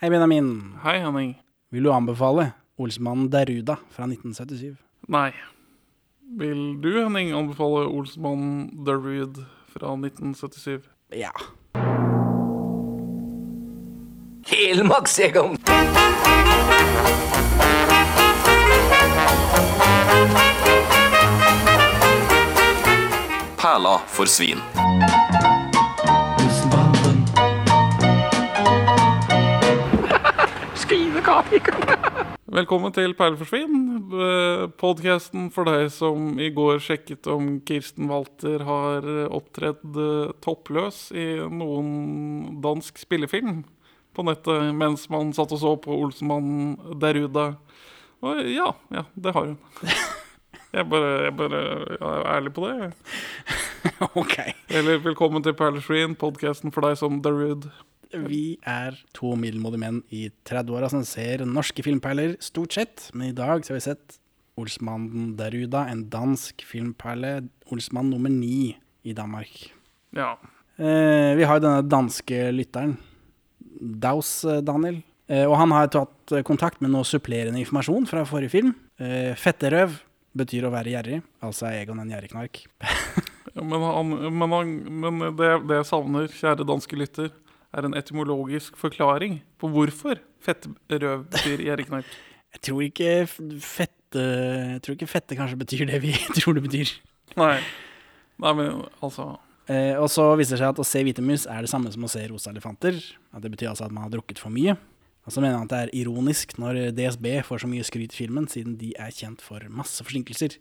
Hei, Benjamin. Hei, Henning. Vil du anbefale Olsmannen Deruda fra 1977? Nei. Vil du, Henning, anbefale Olsmann Derud fra 1977? Ja. Helmaks, Egon. Perla for svin. Velkommen til Perleforsvinn, podkasten for deg som i går sjekket om Kirsten Walter har opptredd eh, toppløs i noen dansk spillefilm på nettet mens man satt og så på Olsenmannen Deruda. Og ja, ja, det har hun. Jeg bare, jeg bare jeg er ærlig på det. ok. Eller velkommen til Perleforsvinn, podkasten for deg som Darude. Vi er to middelmådige menn i 30-åra som ser norske filmperler, stort sett. Men i dag så har vi sett Olsmannen Deruda, en dansk filmperle. Olsmann nummer ni i Danmark. Ja. Eh, vi har denne danske lytteren, Daus eh, Daniel. Eh, og han har tatt eh, kontakt med noe supplerende informasjon fra forrige film. Eh, fetterøv betyr å være gjerrig, altså er Egon en gjerrigknark. Ja, Men, han, men, han, men det, det jeg savner, kjære danske lytter, er en etymologisk forklaring på hvorfor fettrøv betyr gjerrigknark. Jeg tror ikke fette Jeg tror ikke fette kanskje betyr det vi tror det betyr. Nei. Nei, men altså Eh, og så viser det seg at å se hvite mus er det samme som å se rosa elefanter. At det betyr altså at man har drukket for mye. Og så mener han at det er ironisk når DSB får så mye skryt i filmen, siden de er kjent for masse forsinkelser.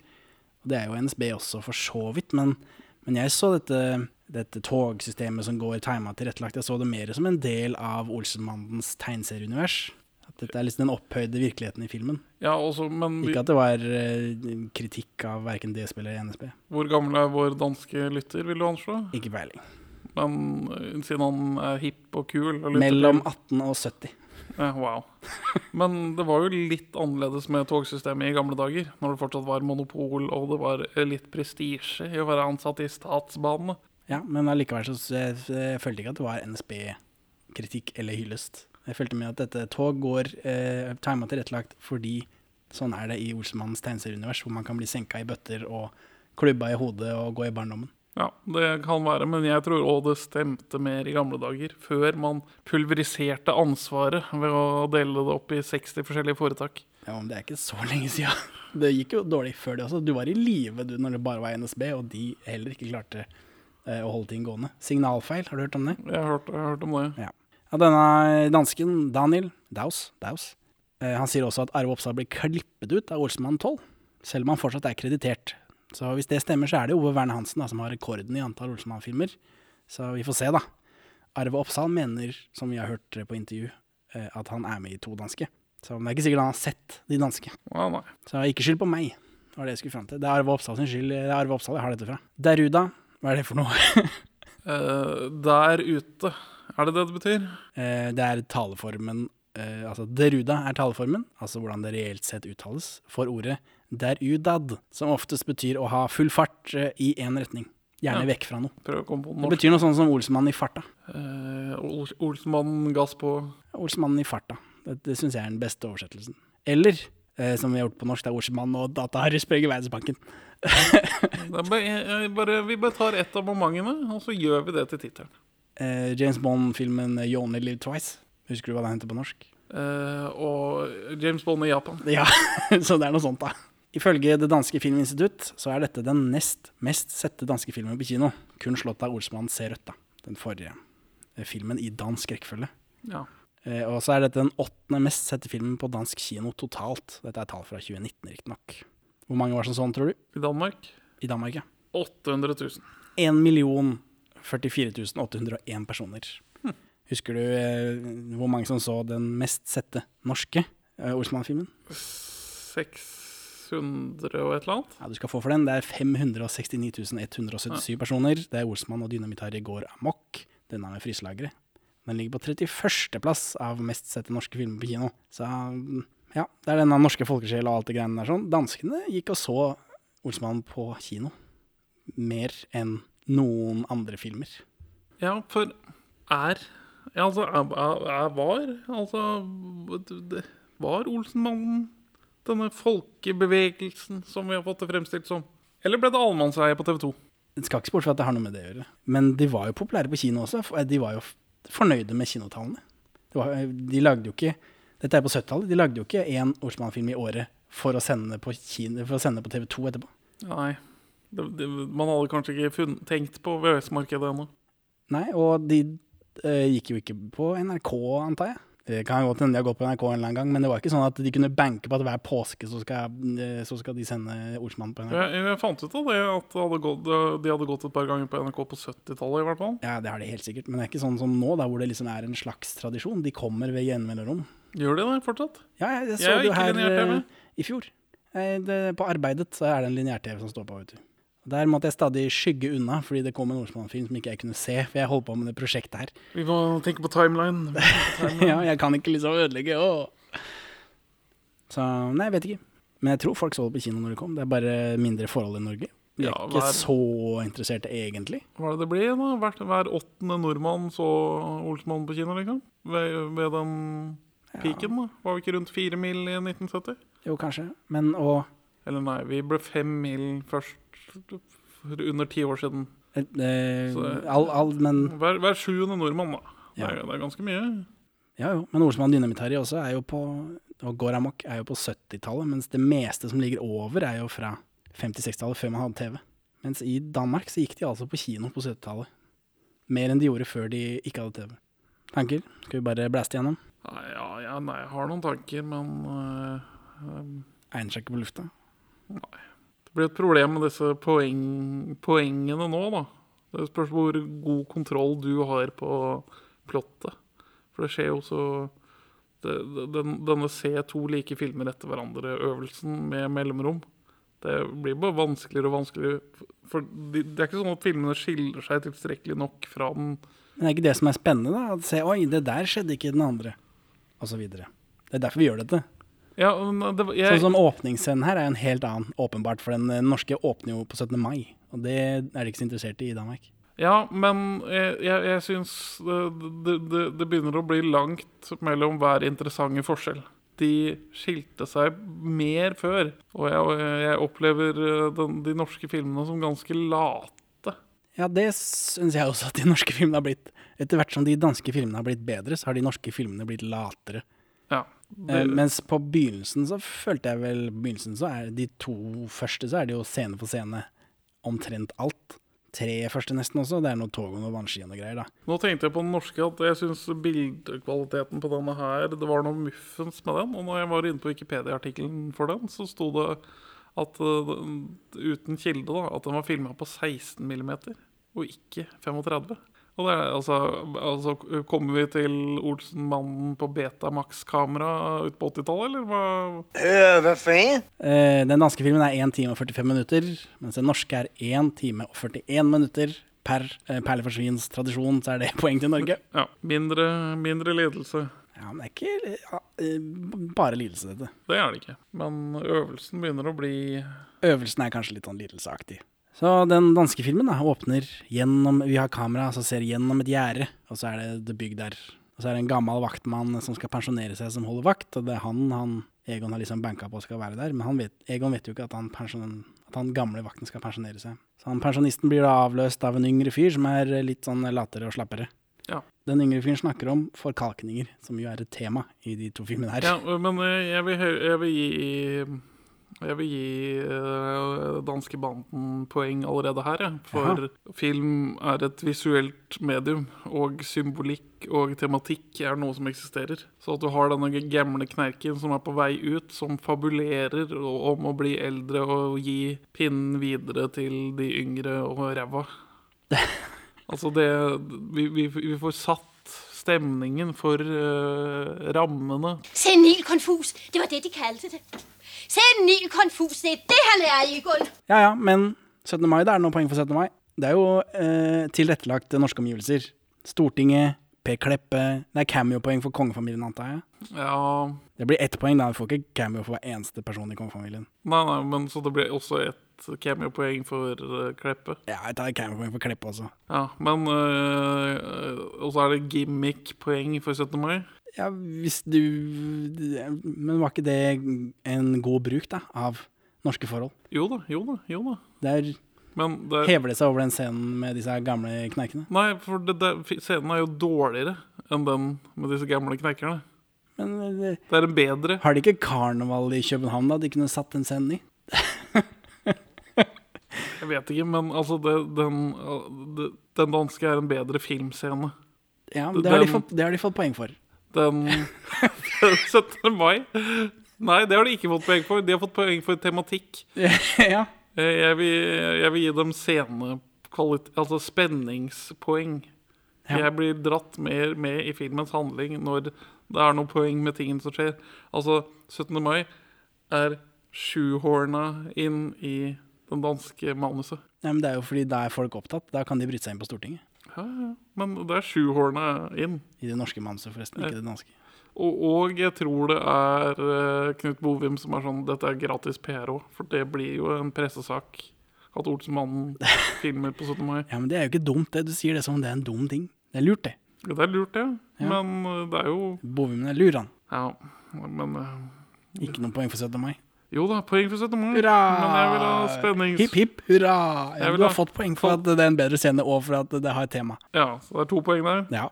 Og det er jo NSB også, for så vidt, men, men jeg så dette, dette togsystemet som går tima tilrettelagt, jeg så det mer som en del av Olsenmannens tegneserieunivers. At dette er liksom den opphøyde virkeligheten i filmen. Ja, også, men vi, Ikke at det var uh, kritikk av verken DSB eller NSB. hvor gammel er vår danske lytter, vil du anslå? Ikke peiling. Men eh, siden han er hipp og kul og Mellom 18 og 70. Ja, wow. Men det var jo litt annerledes med togsystemet i gamle dager. Når det fortsatt var monopol, og det var eh, litt prestisje i å være ansatt i statsbanene. Ja, men allikevel så så jeg, jeg ikke at det var NSB-kritikk eller hyllest. Jeg følte med at dette tog går eh, tima tilrettelagt fordi sånn er det i Olsemannens tegneserieunivers, hvor man kan bli senka i bøtter og klubba i hodet og gå i barndommen. Ja, det kan være, men jeg tror òg det stemte mer i gamle dager. Før man pulveriserte ansvaret ved å dele det opp i 60 forskjellige foretak. Ja, men det er ikke så lenge siden. Det gikk jo dårlig før det også. Du var i live du når det bare var NSB, og de heller ikke klarte eh, å holde ting gående. Signalfeil, har du hørt om det? Jeg har hørt, jeg har hørt om det. Ja. Ja, denne dansken, Daniel Daus, Daus eh, han sier også at Arve Oppsal blir klippet ut av Olsenmann 12, selv om han fortsatt er kreditert. Så hvis det stemmer, så er det Ove Verne Hansen da, som har rekorden i antall Olsenmann-filmer. Så vi får se, da. Arve Oppsal mener, som vi har hørt på intervju, eh, at han er med i to danske. Så det er ikke sikkert han har sett de danske. Wow. Så ikke skyld på meg, var det jeg skulle fram til. Det er Arve Oppsal sin skyld. Det er Arve Oppsal jeg har dette fra. Deruda, hva er det for noe? uh, der ute, er det det det betyr? Uh, det er taleformen uh, Altså deruda er taleformen, altså hvordan det reelt sett uttales, for ordet derudad, som oftest betyr å ha full fart eh, i én retning. Gjerne Ja. vekk fra noe. Det betyr noe sånt som Olsmannen i farta. Eh, Ols Olsmannen gass på Olsmannen i farta. Det, det syns jeg er den beste oversettelsen. Eller, eh, som vi har gjort på norsk, det er Olsmann og Data-Harry spør i Verdensbanken. Er bare, Vi bare tar ett av momentene, og så gjør vi det til tittelen. Eh, James Bond-filmen eh, You Only Live Twice. Husker du hva den heter på norsk? Eh, og James Bond i Japan. Ja, så det er noe sånt, da. Ifølge Det danske filminstitutt så er dette den nest mest sette danske filmen på kino. Kun slått av Olsmann Se rødt, da. Den forrige eh, filmen i dansk rekkefølge. Ja. Eh, og så er dette den åttende mest sette filmen på dansk kino totalt. Dette er tall fra 2019, riktignok. Hvor mange var som sånn, tror du? I Danmark I Danmark, ja. 800 000. 1 million 44 801 personer. Husker du eh, hvor mange som så den mest sette norske eh, Olsmann-filmen? 600 og et eller annet. Ja, du skal få for den. Det er 569 177 personer. Det er Olsmann og Dynamitt-Harry går amok. Denne med fryselageret. Den ligger på 31. plass av mest sette norske filmer på kino. Så ja, det er denne norske folkesjel og alt det greiene der sånn. Danskene gikk og så Olsmann på kino. Mer enn noen andre filmer. Ja, for er Ja, altså, jeg, jeg, jeg var Altså det Var Olsenmannen denne folkebevegelsen som vi har fått det fremstilt som? Eller ble det allemannseie på TV 2? Det skal ikke se bort fra at det har noe med det å gjøre. Men de var jo populære på kino også. De var jo fornøyde med kinotallene. Var, de lagde jo ikke Dette er på 70-tallet. De lagde jo ikke én Olsmann-film i året for å sende på, kino, for å sende på TV 2 etterpå. Nei. Det, det, man hadde kanskje ikke funn, tenkt på VØS-markedet ennå. Nei, og de eh, gikk jo ikke på NRK, antar jeg. Det kan godt hende de har gått på NRK en eller annen gang, men det var ikke sånn at de kunne banke på at hver påske så skal, eh, så skal de sende Ordsmannen på NRK. Jeg, jeg fant ut av det at det hadde gått, de hadde gått et par ganger på NRK på 70-tallet, i hvert fall. Ja, det har de helt sikkert, men det er ikke sånn som nå, da, hvor det liksom er en slags tradisjon. De kommer ved gjenmelderom. Gjør de det fortsatt? Ja, jeg, jeg så jeg det jo her eh, i fjor. Eh, det, på Arbeidet så er det en lineær-TV som står på, vet du. Der måtte jeg stadig skygge unna, fordi det kom en Olsmann-film som ikke jeg kunne se, for jeg holdt på med det prosjektet her. Vi må tenke på timeline. På timeline. ja, jeg kan ikke liksom ødelegge, å. Så, nei, jeg vet ikke. Men jeg tror folk så det på kino når det kom. Det er bare mindre forhold i Norge. Vi er Ja, ikke hver- så interesserte egentlig. Hva er det det blir, da? Hver, hver åttende nordmann så Olsmann på kino, liksom? Ved, ved den piken, da? Var vi ikke rundt fire mil i 1970? Jo, kanskje. Men og Eller nei, vi ble fem mil først under ti år siden. eh, Så- all, all, Men Hver, hver sjuende nordmann, da. Det, er, det er ganske mye. Ja jo, men Olsmann Dynamitt-Harry også er jo på og går amok er jo på 70-tallet, mens det meste som ligger over, er jo fra 50-60-tallet, før man hadde TV. Mens i Danmark så gikk de altså på kino på 70-tallet. Mer enn de gjorde før de ikke hadde TV. Tanker? Skal vi bare blæste gjennom? Nei, ja, ja, nei, jeg har noen tanker, men øh, øh, Egner seg ikke på lufta. Det blir et problem med disse poeng, poengene nå, da. Det spørs hvor god kontroll du har på plottet. For det skjer jo så det, det- den, Denne se to like filmer etter hverandre-øvelsen med mellomrom. Det blir bare vanskeligere og vanskeligere. For de, det er ikke sånn at filmene skiller seg tilstrekkelig nok fra den Men det er ikke det som er spennende, da. Å se oi, det der skjedde ikke i den andre. Videre. Det er derfor vi gjør dette. Ja, det, jeg, Sånn som åpningsscenen her er jo en helt annen, åpenbart. For den eh, norske åpner jo på 17. mai. Og det er de ikke så interessert i i Danmark. Ja, men jeg, jeg, jeg syns det, det, det, det begynner å bli langt mellom hver interessante forskjell. De skilte seg mer før, og jeg, jeg opplever eh, den, de norske filmene som ganske late. Ja, det syns jeg også at de norske filmene har blitt. Etter hvert som de danske filmene har blitt bedre, så har de norske filmene blitt latere. Eh, mens på begynnelsen så følte jeg vel begynnelsen så er de to første så er det jo scene for scene omtrent alt. Tre første nesten også. Det er noe tog og noe vannski og noe greier, da. Nå tenkte jeg på den norske at jeg syns bildekvaliteten på denne her Det var noe muffens med den. Og når jeg var inne på Wikipedia-artikkelen for den, så sto det at uh, uten kilde da, at den var filma på 16 mm og ikke 35. Og det er, altså, altså Kommer vi til Olsenmannen på Betamax-kamera ut på 80-tallet, eller hva? Uh? Eh, den danske filmen er 1 time og 45 minutter, mens den norske er 1 time og 41 minutter. Per eh, Perleforsvins tradisjon så er det poeng til Norge. Ja, mindre, mindre lidelse. Ja, men det er ikke ja, eh, bare lidelse, dette. Det er det ikke. Men øvelsen begynner å bli Øvelsen er kanskje litt sånn lidelseaktig. Så den danske filmen da, åpner gjennom Vi har kamera som ser gjennom et gjerde, og så er det det bygg der. Og så er det en gammel vaktmann som skal pensjonere seg, som holder vakt. Og det er han, han Egon har liksom banka på skal være der, men han vet, Egon vet jo ikke at han, pensjon, at han gamle vakten skal pensjonere seg. Så han pensjonisten blir da avløst av en yngre fyr som er litt sånn latere og slappere. Ja. Den yngre fyren snakker om forkalkninger, som jo er et tema i de to filmene her. Ja, men eh, jeg vil, høre, jeg vil gi Jeg vil gi uh, danskebanden poeng allerede her. For film er et visuelt medium, og symbolikk og tematikk er noe som eksisterer. Så at du har denne gamle knerken som er på vei ut, som fabulerer om å bli eldre og gi pinnen videre til de yngre og ræva. Altså det vi, vi, vi får satt stemningen for uh, rammene Senil konfus, det var det, de kalte det. Senil konfus, det er det, han er, Igor! Ja ja, men 17. mai, det er noen poeng for 17. mai. Det er jo uh, tilrettelagte norske omgivelser. Stortinget, Per Kleppe Det er cameo-poeng for kongefamilien, antar jeg. Ja Det blir ett poeng, da. Du får ikke cameo for hver eneste person i kongefamilien. Nei, nei, men så det blir også et cameo-poeng for uh, Kleppe. Ja, jeg tar camerapoeng for Kleppe også. Ja, men uh, Og så er det gimmick-poeng for 17. mai. Ja, hvis du Men var ikke det en god bruk, da, av norske forhold? Jo da, jo da, jo da. Der Men det hever det seg over den scenen med disse gamle kneikene. Nei, for det, det, scenen er jo dårligere enn den med disse gamle kneikerne. Men det, Det er en bedre. har de ikke karneval i København, da? De kunne satt den scenen i? Jeg vet ikke, men altså det, den, det, den danske er en bedre filmscene. Ja, det har, de fått, det har de fått poeng for. Den 17. mai Nei, det har de ikke fått poeng for. De har fått poeng for tematikk. ja. Eh, Jeg vil, jeg vil gi dem scenekvalitet Altså spenningspoeng. Ja. Jeg blir dratt mer med i filmens handling når det er noe poeng med tingene som skjer. Altså, 17. mai er shoehorna inn i den danske manuset. Nei, men det er jo fordi da er folk opptatt. Da kan de bryte seg inn på Stortinget. Ja, ja. Men det er sjuhorna inn. I det norske manuset, forresten, ikke det danske. Og, og jeg tror det er eh, Knut Bovim som er sånn Dette er gratis PR òg, for det blir jo en pressesak. At Olsenmannen filmer på 17. mai. Ja, men det er jo ikke dumt, det. Du sier det som om det er en dum ting. Det er lurt, det. Ja, Det er lurt, det. Ja. Men eh, det er jo Bovim er lur, han. Ja, men uh, Ikke noen poeng for 17. mai. Jo da, poeng for 17. mai. Hurra! Men jeg vil ha spennings... Hipp, hipp, hurra! Ja, du ha- har fått poeng for at det er en bedre scene, og for at det har et tema. Ja, så det er to poeng der. Ja.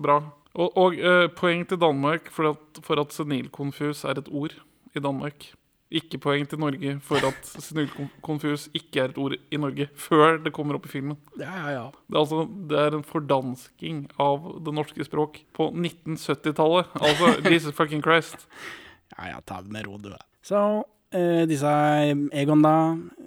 Bra. Og, og eh, poeng til Danmark for at, for at senilkonfus er et ord i Danmark. Ikke poeng til Norge for at senilkonfus ikke er et ord i Norge før det kommer opp i filmen. Ja, ja, ja. Det er, altså, det er en fordansking av det norske språk på 1970-tallet. Altså, Jesus fucking Christ. Ja, ja, ta det med ro, du. Så eh, disse Egon, da.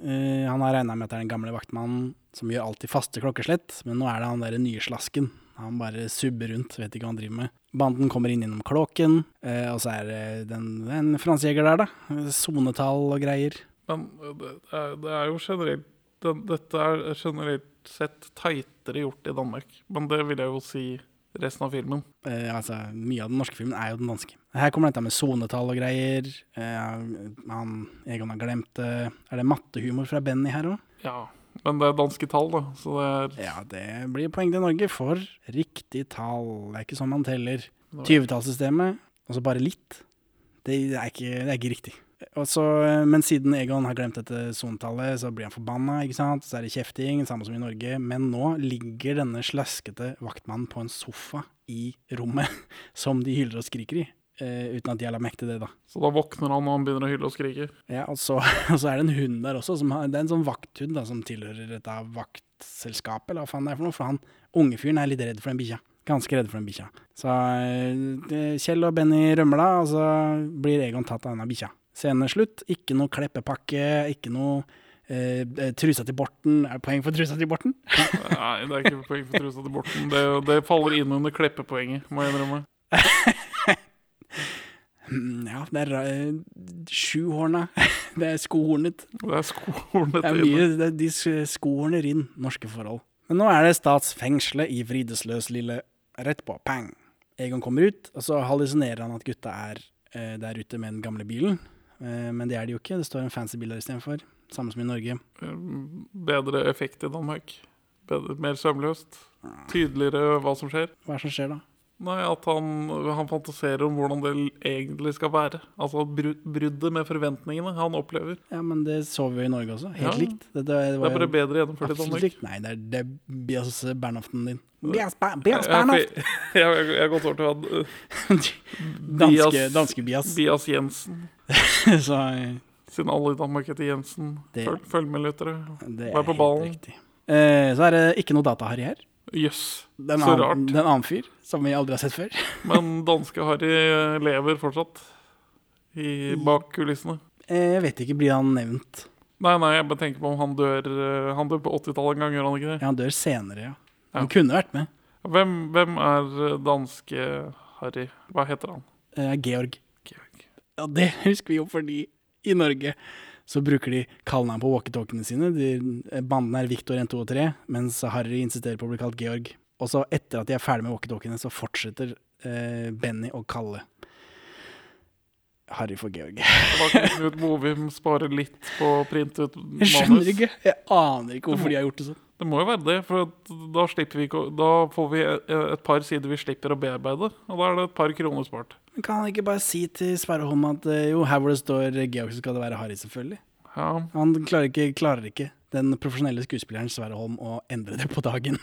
Uh, han har regna med at det er den gamle vaktmannen som gjør alltid faste klokkeslett, men nå er det han derre nye slasken. Han bare subber rundt, vet ikke hva han driver med. Banden kommer inn gjennom Klåken, uh, og så er det en franskjeger der, da. Sonetall og greier. Men eh, det er jo generelt det, Dette er generelt sett teitere gjort i Danmark. Men det vil jeg jo si resten av filmen. Eh, altså, mye av den norske filmen er jo den danske. Her kommer dette med sonetall og greier. Eh, han, Egon har glemt det. Er det mattehumor fra Benny her òg? Ja, men det er danske tall, da. Så det er Ja, det blir poeng til Norge for riktig tall. Det er ikke sånn man teller. 20-tallssystemet, og så bare litt. Det er ikke, det er ikke riktig. Og så, eh, men siden Egon har glemt dette sontallet, så blir han forbanna. ikke sant? Så er det kjefting, samme som i Norge. Men nå ligger denne slaskete vaktmannen på en sofa i rommet som de hyler og skriker i. Uh, uten at de har lagt merke til det, da. Så da våkner han og han begynner å hyle og skrike. Ja, og så, og så er det en hund der også. Som har, det er en sånn vakthund da, som tilhører dette vaktselskapet, eller hva faen det er for noe. For han unge fyren er litt redd for den bikkja. Ganske redd for den bikkja. Så uh, Kjell og Benny rømmer da, og så blir Egon tatt av denne bikkja. Scene slutt. Ikke noe kleppepakke, ikke noe eh, trusa til Borten. Er det poeng for trusa til Borten? Nei, det er ikke poeng for trusa til Borten. Det, det faller inn under kleppepoenget, må jeg innrømme. Mm, Ja, det er uh, sjuhorna. det er skohornet. Det er skohornet Det er mye, det, de s- skohorner inn norske forhold. Men nå er det statsfengselet i Vridesløs lille rett på, pang. Egon kommer ut, og så hallusinerer han at gutta er eh, der ute med den gamle bilen. Eh, men det er det jo ikke, det står en fancy bil der istedenfor. Samme som i Norge. Bedre effekt i Danmark. Bedre, mer sømløst. Tydeligere hva som skjer. Hva som skjer da? Nei, at han, han fantaserer om hvordan det egentlig skal være. Altså bru- bruddet med forventningene han opplever. Ja, men det så vi jo i Norge også, helt Ja. likt. Det, det, Det er bare bedre gjennomført i Danmark. likt. Nei, det er, det Bias Bernhoften din. Bias, Ba- Bias Jeg, jeg, Bernhoft! jeg, jeg, jeg har gått over til å ha danske, Bias- danske Bias. Bias Jensen. så eh, Siden alle i Danmark heter Jensen. Det- Følg, følg med, lyttere. Vær på ballen. riktig. Eh, så er det ikke noe data-Harry her. Jøss, er så rart. det er en annen fyr som vi aldri har sett før. Men danske Harry lever fortsatt. I, bak kulissene. Eh, Jeg vet ikke, blir han nevnt? Nei, nei, jeg bare tenker på om han dør eh, Han dør på 80-tallet en gang, gjør han ikke det? Ja, han dør senere, ja. Han Ja. kunne vært med. Hvem, hvem er eh, danske Harry? Hva heter han? Eh, Georg. Georg. Ja, det husker vi jo fordi i Norge så bruker de kallenavn på walkietalkiene sine. De, eh, bandene er Victor 1, 2 og 3, mens Harry insisterer på å bli kalt Georg. Og så etter at de er ferdig med walkietalkiene, så fortsetter eh, Benny å kalle Harry for Georg. Knut Bovim spare litt på å printe ut Jeg skjønner ikke. Jeg aner ikke hvorfor de har gjort det sånn. Det må jo være det, for da, vi da får vi et, et par sider vi slipper å bearbeide. Og da er det et par kroner spart. Men Kan han ikke bare si til Sverre Holm at eh, jo, her hvor det står Georg, så skal det være Harry, selvfølgelig? Ja, Han klarer ikke, klarer ikke den profesjonelle skuespilleren Sverre Holm å endre det på dagen.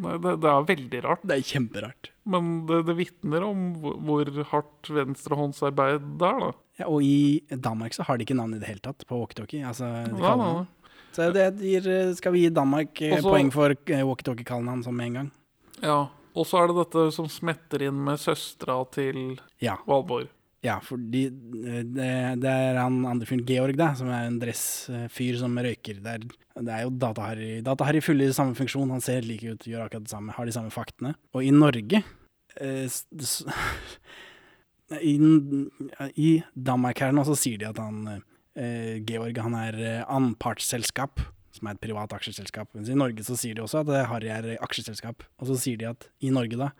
Det, det er veldig rart. Det er kjemperart. Men det, det vitner om hvor, hardt venstrehåndsarbeid det er, da. Ja, og i Danmark så har de ikke navn i det hele tatt på walkietalkie. Altså, de. Så det gir, skal vi gi Danmark eh, Også- poeng for eh, walkietalkie-kallenavn som med en gang? Ja. Og så er det dette som smetter inn med søstera til Ja. Valborg. Ja, fordi eh, det, det er han andre fyren, Georg, da, som er en dressfyr som røyker. Det er, det er jo dataharry. Dataharry fyller samme funksjon, han ser like ut, gjør akkurat det samme, har de samme faktene. Og i Norge eh, I, I Danmark her nå så sier de at han eh, Georg han er anpartsselskap, som er et privat aksjeselskap. Mens i Norge så sier de også at eh, Harry er aksjeselskap. Og så sier de at i Norge da,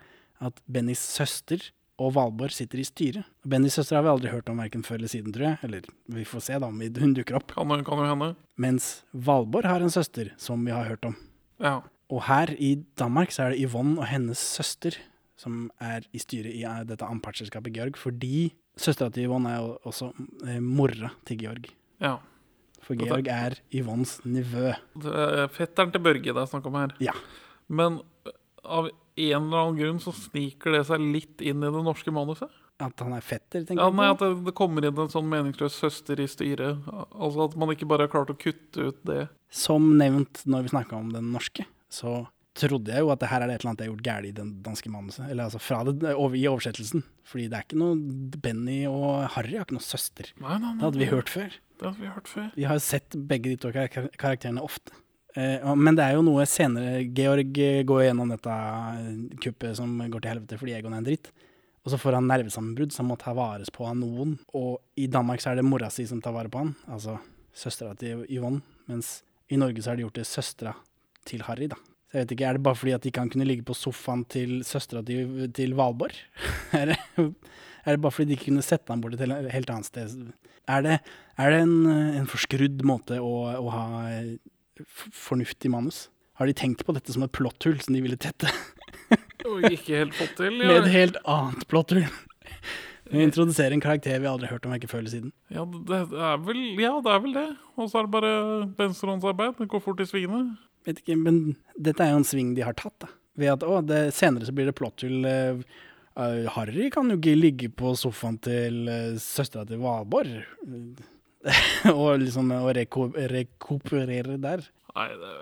at Bennys søster og Valborg sitter i styret. Bennys søster har vi aldri hørt om verken før eller siden, tror jeg. Eller vi får se da om hun dukker opp. Kan, kan jo hende. Mens Valborg har en søster som vi har hørt om. Ja. Og her i Danmark så er det Yvonne og hennes søster som er i styret i eh, dette anpartsselskapet Georg, fordi søstera til Yvonne er jo også eh, mora til Georg. ja. For Georg er Yvonnes nevø. Det er fetteren til Børge det er snakk om her. Ja. Men av en eller annen grunn så sniker det seg litt inn i det norske manuset. At han er fetter, tenker Ja, nei. At det, det kommer inn en sånn meningsløs søster i styret. Altså At man ikke bare har klart å kutte ut det. Som nevnt når vi snakka om den norske, så trodde jeg jo at det her er det et eller annet jeg har gjort galt i den danske manuset. Eller altså fra det, over, i oversettelsen. Fordi det er ikke noe Benny og Harry har ikke noe søster. Nei, nei, nei, Det hadde vi hørt før. Det hadde vi hørt før. Vi har sett begge de to kar karakterene ofte. Eh, men det er jo noe senere Georg eh, går gjennom dette eh, kuppet som går til helvete fordi Egon er en dritt. Og så får han nervesammenbrudd, så han må ta vares på av noen. Og i Danmark så er det mora si som tar vare på han, altså søstera til Yvonne. Mens i Norge så har de gjort det søstera til Harry, da. Så jeg vet ikke, Er det bare fordi at ikke han kunne ligge på sofaen til søstera til, til Valborg? er, det, er det bare fordi de ikke kunne sette ham bort et helt- annet sted? Er det, er det en, en forskrudd måte å, å ha fornuftig manus? Har de tenkt på dette som et plotthull som de ville tette? Og ikke helt fått til. Med et helt annet plotthull? Vi introduserer en karakter vi aldri har hørt om ikke før eller siden. ja, det er vel, ja, det er vel det. Og så er det bare venstrehåndsarbeid. Det går fort i svingene. Vet ikke, men dette er jo en sving de har tatt, da. Ved at å, det, senere så blir det plotthull. eh, eh, Harry kan jo ikke ligge på sofaen til uh, søstera til Valborg. og liksom å reko rekuperere der. Nei, det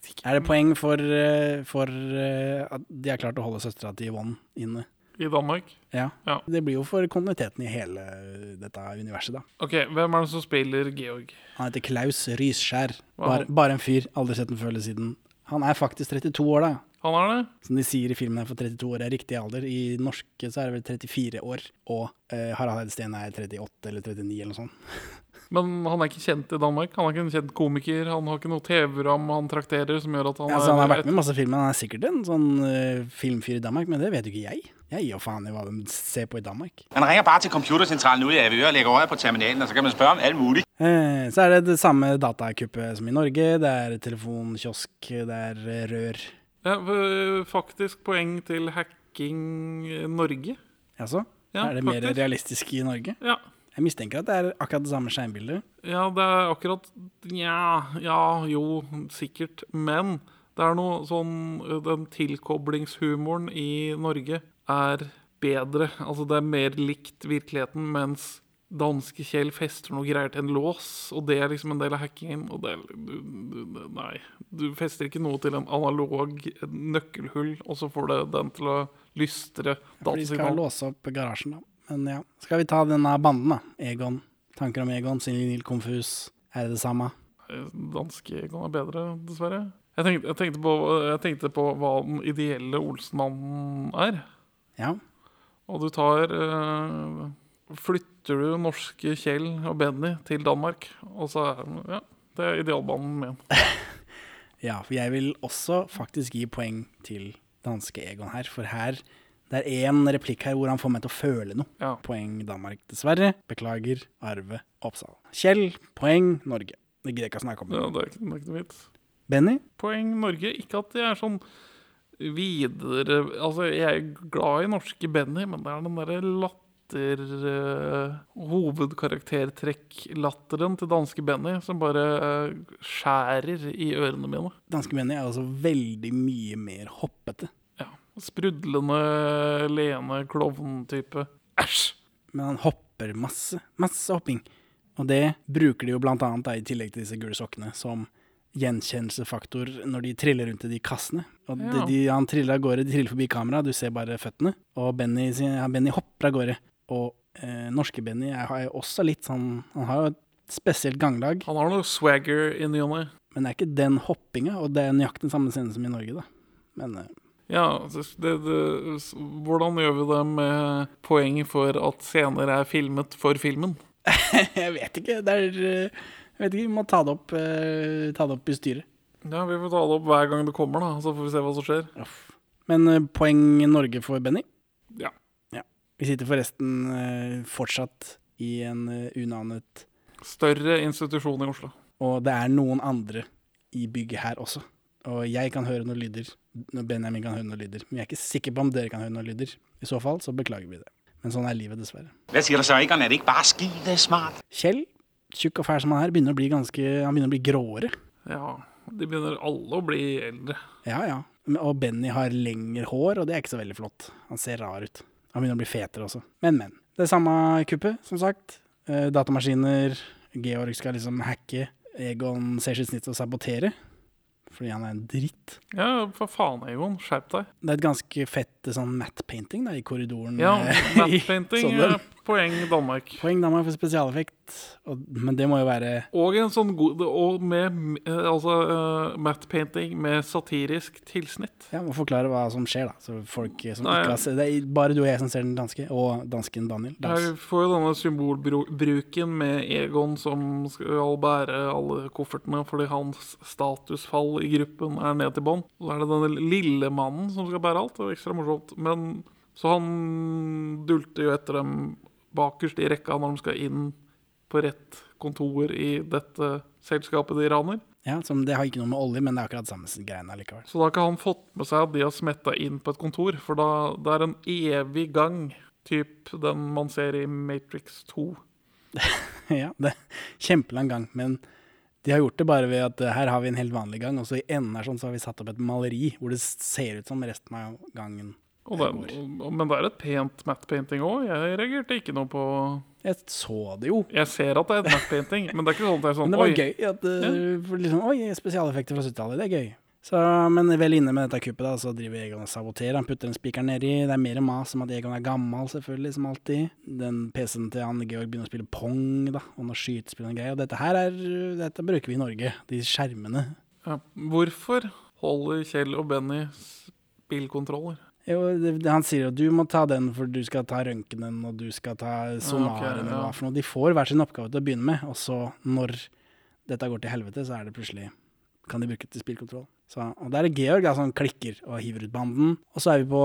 jeg ikke. Er det poeng for, eh, for eh, at de har klart å holde søstera til Yvonne inne? I Danmark? Ja. Ja. Det blir jo for kontinuiteten i hele dette universet, da. Ok, hvem er det som spiller Georg? Han heter Klaus Rysskjær. Er Bare, bare en fyr. Aldri sett den før eller siden. Han er faktisk 32 år, da. Han er det? Som de sier i filmen, for 32 år er riktig alder. I norske så er det vel 34 år. Og eh, Harald Heidesteen er 38 eller 39 eller noe sånt. Men han er ikke kjent i Danmark? Han er ikke en kjent komiker? Han har ikke noe TV-program han trakterer som gjør at han Ja, altså, han har er vært med i masse filmer. Han er sikkert en sånn uh, filmfyr i Danmark, men det vet jo ikke jeg. Jeg gir jo faen i hva de ser på i Danmark. Han ringer bare til computersentralen ude i og legger øye på terminalen, og så kan man spørre om alt mulig. Eh, så er det det samme datakuppet som i Norge. Det er telefonkiosk, det er eh, rør. ja, Faktisk poeng til Hacking Norge. Jaså? Ja, er det mer realistisk i Norge? Ja. Jeg mistenker at det er akkurat det samme skjermbildet. Ja, det er akkurat Nja, ja, jo, sikkert. Men det er noe sånn Den tilkoblingshumoren i Norge er bedre. Altså, det er mer likt virkeligheten, mens danske Kjell fester noe greier til en lås, og det er liksom en del av hackingen. Og det er du, du, Nei. Du fester ikke noe til en analog nøkkelhull, og så får du den til å lystre For de skal datasignal. låse opp garasjen, da. Men ja. Skal vi ta denne banden, da? Egon. Tanker om Egon, Senil Konfus. Er det det samme? Danske Egon er bedre, dessverre. Jeg tenkte, jeg, tenkte på, jeg tenkte på hva den ideelle Olsenmannen er. Ja. Og du tar eh, Flytter du norske Kjell og Benny til Danmark, og så er ja, det er idealbanen min. ja, for jeg vil også faktisk gi poeng til danske Egon her. For her Det er én replikk her hvor han får meg til å føle noe. Ja. Poeng Danmark, dessverre. Beklager, Arve Oppsal. Kjell, poeng Norge. Det gidder jeg ikke å snakke om. ja, det er ikke, det er ikke noe vits. Benny, Poeng Norge. Ikke at jeg er sånn videre Altså, jeg er glad i norske Benny, men det er den derre latter uh, Hovedkaraktertrekk-latteren til danske Benny som bare uh, skjærer i ørene mine. danske Benny er altså veldig mye mer hoppete. Sprudlende, lene klovn-type. Æsj! Men han hopper masse. Masse hopping. Og det bruker de jo blant annet da, i tillegg til disse gule sokkene som gjenkjennelsefaktor når de triller rundt i de kassene. Og Ja. de, de, han triller av gårde, de triller forbi kamera, du ser bare føttene. Og Benny, ja, Benny hopper av gårde. Og eh, norske Benny er, har jo også litt sånn Han har jo et spesielt ganglag, Han har noe swagger i ny og ne. men det er ikke den hoppinga, og det er nøyaktig den samme scenen som i Norge, da. Men eh, Ja, det, det, det, hvordan gjør vi det med poeng for at scener er filmet for filmen? jeg vet ikke. Det er eh, Jeg vet ikke, vi må ta det opp, eh, ta det opp i styret. Ja, Vi får ta det opp hver gang det kommer, da, så får vi se hva som skjer. Men eh, poeng Norge for Benny. Ja. Vi sitter forresten fortsatt i en unavnet Større institusjon i Oslo. Og det er noen andre i bygget her også. Og jeg kan høre noen lyder. Når Benjamin kan høre noen lyder. Men jeg er ikke sikker på om dere kan høre noen lyder. I så fall så beklager vi det. Men sånn er livet, dessverre. Hva sier du så, Egon? Er det ikke bare skide smart? Kjell, tjukk og fæl som han er, begynner å bli ganske Han begynner å bli gråere. Ja, de begynner alle å bli eldre. Ja, ja. Og Benny har lengre hår, og det er ikke så veldig flott. Han ser rar ut. Han begynner å bli fetere også. Men, men. Det er samme kuppet, som sagt. Eh, datamaskiner. Georg skal liksom hacke. Egon ser sitt snitt til å sabotere. Fordi han er en dritt. Ja, for faen, Egon. Skjerp deg. Det er et ganske fett sånn matte painting i korridoren. Ja, eh, matte-painting. Sånn. eh, Poeng Danmark. Poeng Danmark for spesialeffekt. Og, men det må jo være Og en sånn god Og med eh, altså uh, matte-painting med satirisk tilsnitt. Ja, må forklare hva som skjer, da. Så folk som Nei, ikke har Det er bare du og jeg som ser den danske, og dansken Daniel. Dans. Jeg får jo denne symbolbruken med Egon som skal bære alle koffertene fordi hans statusfall i gruppen er ned til bånn. Så er det denne lille mannen som skal bære alt. Det er ekstra morsomt. Men så han dulter jo etter dem bakerst i rekka når de skal inn på rett kontor i dette selskapet de raner. Ja, som Det har ikke noe med olje, men det er akkurat samme greiene likevel. Så da har ikke han fått med seg at de har smetta inn på et kontor, for da, det er en evig gang, typ den man ser i Matrix 2. ja, det er kjempelang gang, men de har gjort det bare ved at eh, her har vi en helt vanlig gang, og så i enden her sånn så har vi satt opp et maleri hvor det ser ut som resten av gangen Og det, men det er et pent matte painting òg. Jeg reagerte ikke noe på Jeg så det jo. Jeg ser at det er et matte painting, men det er ikke sånn at jeg er Men sånn det var Oi. gøy. At, ja. liksom, Oi, spesialeffekter fra 70-tallet, det er gøy. Så, men vel inne med dette kuppet, da, så driver Egon og saboterer. Han putter en spiker nedi. Det er mer mas om at Egon er gammel, selvfølgelig, som alltid. Den PC-en til han Georg begynner å spille pong, da, og noe skytespill og greier. Og dette her er Dette bruker vi i Norge. De skjermene. Ja. Hvorfor holder Kjell og Benny spillkontroller? Jo, det, han sier at du må ta den, for du skal ta røntgenen, og du skal ta sonaren, ok, eller ja. for noe. De får hver sin oppgave til å begynne med, og så, når dette går til helvete, så er det plutselig kan de bruke det til spillkontroll. Så, og der er Georg da, som klikker og hiver ut banden. Og så er vi på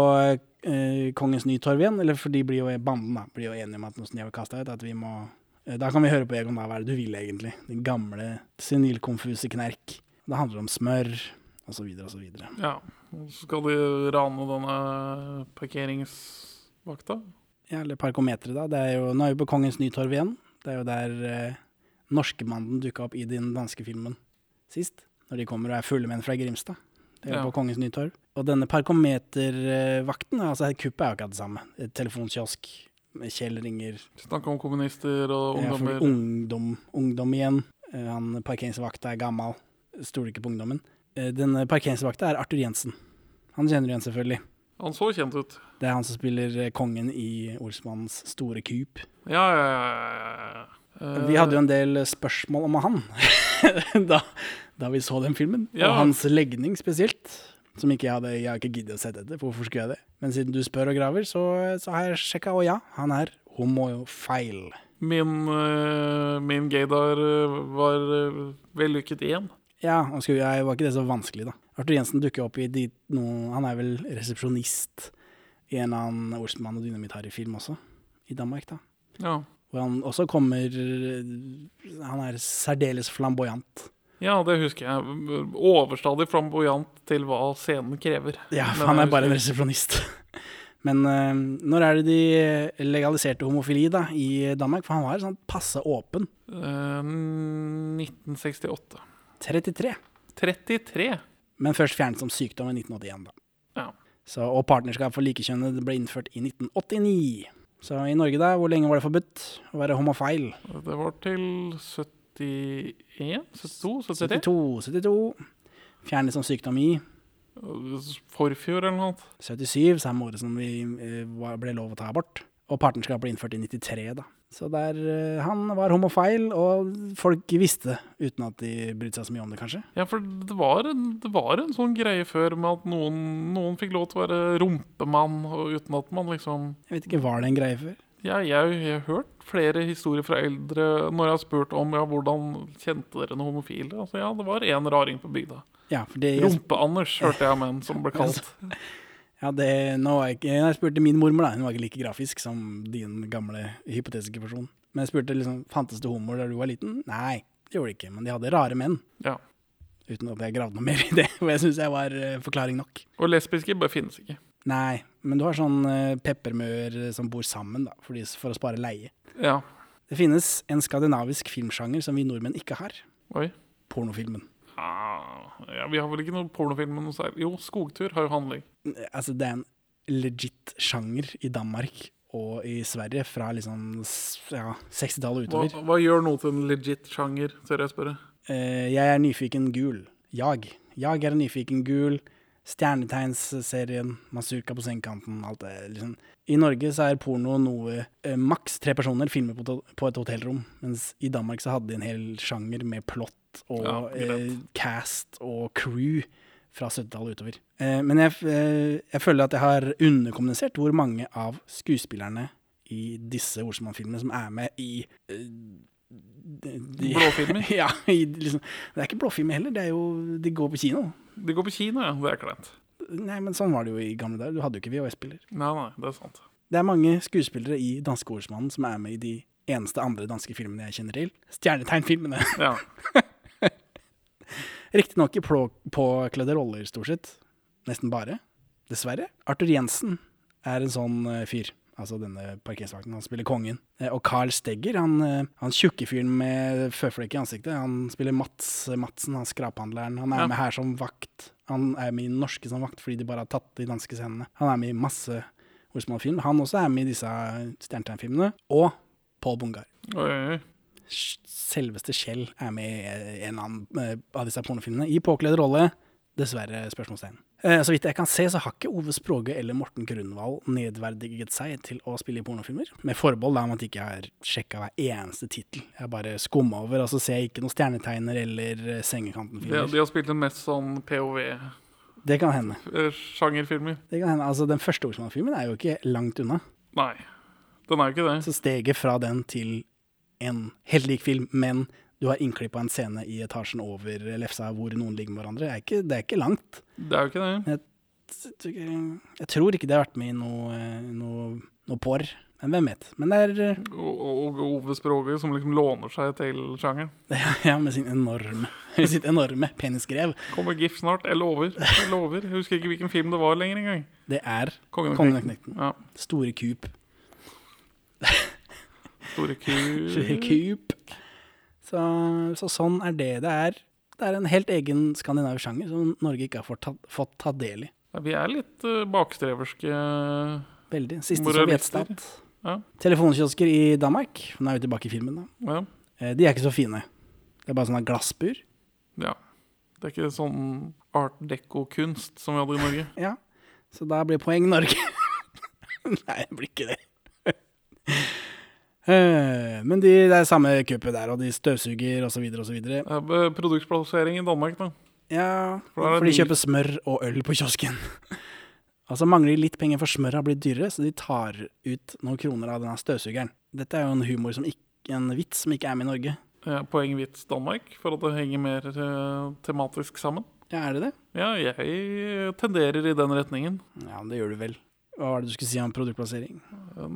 eh, Kongens Nytorv igjen, eller for de blir jo banden da, blir jo enige om at nå som de har kastet ut, at vi må eh, Da kan vi høre på Egon, da. Hva er det du vil egentlig? Den gamle senilkonfuse knerk. Det handler om smør, og så videre og så videre. Ja. Så skal de rane denne parkeringsvakta. Ja, eller parkometeret, da. Det er jo, nå er vi på Kongens Nytorv igjen. Det er jo der eh, norskemannen dukka opp i den danske filmen sist. Når de kommer og er fulle menn fra Grimstad. Det er jo Ja. på Kongens Nytorv. Og denne parkometervakten, altså kuppet er jo ikke det samme. Et telefonkiosk. Kjell ringer Snakke om kommunister og ja, ungdommer. ungdom, ungdom igjen. Eh, Han parkeringsvakta er gammel. Stoler ikke på ungdommen. Eh, Denne parkeringsvakta er Arthur Jensen. Han kjenner du igjen, selvfølgelig. Han så kjent ut. Det er han som spiller eh, kongen i Olsmannens store kup. Ja, ja, ja. ja. Eh, Vi hadde jo en del spørsmål om han da, da vi så den filmen. Ja. Og hans legning spesielt. Som ikke jeg hadde Jeg har ikke giddet å sette etter, hvorfor skulle jeg det? Men siden du spør og graver, så, så har jeg sjekka, og ja, han er homofeil. Min, eh, min gaydar eh, var eh, vellykket igjen. Ja, jeg var ikke det så vanskelig, da. Arthur Jensen dukker opp i de, noen Han er vel resepsjonist i en eller annen Olsmann og Dynamitt-Harry-film også, i Danmark, da. Ja. Hvor han også kommer Han er særdeles flamboyant. ja, det husker jeg. Overstadig flamboyant til hva scenen krever. Ja, for han er bare en resepsjonist. Men eh, når er det de legaliserte homofili da, i Danmark? For han var sånn passe åpen. Uh, 1968. 33. 33. Men først fjernet som sykdom i 1981. da. Ja. Så, og partnerskap for likekjønnede ble innført i 1989. Så i Norge, da, hvor lenge var det forbudt å være homofil? Det var til 71? 72? 73? 72. 72. Fjernet som sykdom i Forfjor eller noe. 77, samme året som vi eh, ble lov å ta abort. Og partnerskap ble innført i 93, da. Så der, eh, han var homofil, og folk visste det, uten at de brydde seg så mye om det, kanskje. Ja, for det var, en, det var en sånn greie før med at noen, noen fikk lov til å være rumpemann, uten at man liksom Jeg vet ikke, var det en greie før? Ja, jeg, jeg har hørt flere historier fra eldre når jeg har spurt om ja, hvordan kjente dere noen homofile. Altså, ja, det var én raring på bygda. Ja, for det, Rumpe-Anders hørte jeg om en som ble kalt. Ja, det, nå var jeg, ikke, jeg spurte min mormor, da. Hun var ikke like grafisk som din gamle hypotetiske person. Men jeg spurte liksom, fantes det homoer da du var liten? Nei, det gjorde det ikke. Men de hadde rare menn. Ja. Uten at jeg gravde noe mer i det. Og jeg syns jeg var eh, forklaring nok. Og lesbiske bare finnes ikke. Nei, men du har sånn uh, peppermøer som bor sammen, da, for, de, for å spare leie. Ja. Det finnes en skandinavisk filmsjanger som vi nordmenn ikke har. Oi. Pornofilmen. Ah, ja, vi har vel ikke noen pornofilm med noe særlig. Jo, Skogtur har jo handling. Altså, det er en legit sjanger i Danmark og i Sverige fra liksom ja, 60-tallet utover. hva gjør noe til en legit sjanger, tør jeg spørre? Eh, jeg er nyfiken gul. Jag. Jag er nyfiken gul. Stjernetegnsserien, Mazurka på sengekanten, alt det. Liksom. I Norge så er porno noe eh, maks tre personer filmer på, på et hotellrom, mens i Danmark så hadde de en hel sjanger med plott og Ja, eh, cast og crew fra 70-tallet utover. Eh, men jeg, eh, jeg føler at jeg har underkommunisert hvor mange av skuespillerne i disse Olsemann-filmene som er med i eh, de, de, Blåfilmer? ja, i, liksom, det er ikke blåfilmer heller, det er jo, de går på kino. De går på kino, ja. Det er kleint. Nei, men sånn var det jo i gamle dager. Du hadde jo ikke VHS-spiller. Nei, nei, det er sant. Det er mange skuespillere i Danske Olsmannen som er med i de eneste andre danske filmene jeg kjenner til. Stjernetegnfilmene. Ja. Riktignok i påkledde roller, stort sett. Nesten bare. Dessverre. Arthur Jensen er en sånn eh, fyr. Altså denne parkeringsvakten. Han spiller kongen. Eh, Og Carl Stegger, han, eh, han tjukke fyren med føflekk i ansiktet, han spiller Mats Madsen, han skraphandleren. Han er Ja. med her som vakt. Han er med i den norske som vakt fordi de bare har tatt de danske scenene. Han er med i masse Olsmann-film. Han også er med i disse Stjernetegnfilmene. Og Paul Bungar. Oi. Selveste Kjell er med i en annen eh, av disse pornofilmene. I påkledd rolle. Dessverre, spørsmålstegn. Eh, Så vidt jeg kan se, så har ikke Ove Språge eller Morten Grunwald nedverdiget seg til å spille i pornofilmer. Med forbehold om at jeg ikke har sjekka hver eneste tittel. Jeg bare skumma over, og så ser jeg ikke noen stjernetegner eller eh, Sengekanten-filmer. de har spilt den mest sånn Det kan hende. POV-sjangerfilmer. Det kan hende. Altså, den første Olsmann-filmen er jo ikke langt unna. Nei, den er jo ikke det. Så steget fra den til en helt lik film, men du har innklippa en scene i etasjen over lefsa hvor noen ligger med hverandre, er ikke, det er ikke langt. Det er jo ikke det. Jeg tror ikke det har vært med i noe, noe, noe porr, men hvem vet. Men det er Og, Ove Språge som liksom låner seg til sjangeren. Ja, med sin enorme, med sitt enorme penisgrev. Kommer GIF snart. Jeg lover. Jeg lover. Jeg husker ikke hvilken film det var lenger engang. Det er Kongen av knekten. Ja. Store kup. Store Store kup. Så, så sånn er det det er. Det er en helt egen skandinavisk sjanger som Norge ikke har fått ta, fått ta del i. Ja, vi er litt uh, bakstreverske. Veldig. Siste sovjetstat. Ja. Telefonkiosker i Danmark, nå er vi tilbake i filmen, da. Ja. Eh, De er ikke så fine. Det er bare sånne glassbur. ja. Det er ikke sånn art deco-kunst som vi hadde i Norge. Ja. Så da blir poeng Norge. Nei, det blir ikke det. Eh, Men de, det er samme kuppet der, og de støvsuger osv. osv. Produktplassering i Danmark, da. Ja, For for de kjøper smør og øl på kiosken. Altså mangler de litt penger, for smør har blitt dyrere, så de tar ut noen kroner av denne støvsugeren. Dette er jo en humor som ikke, en vits som ikke er med i Norge. Ja, Poeng vits Danmark, for at det henger mer uh, tematisk sammen. Ja, er det det? Ja, jeg tenderer i den retningen. Ja, det gjør du vel. Hva var det du skulle si om produktplassering?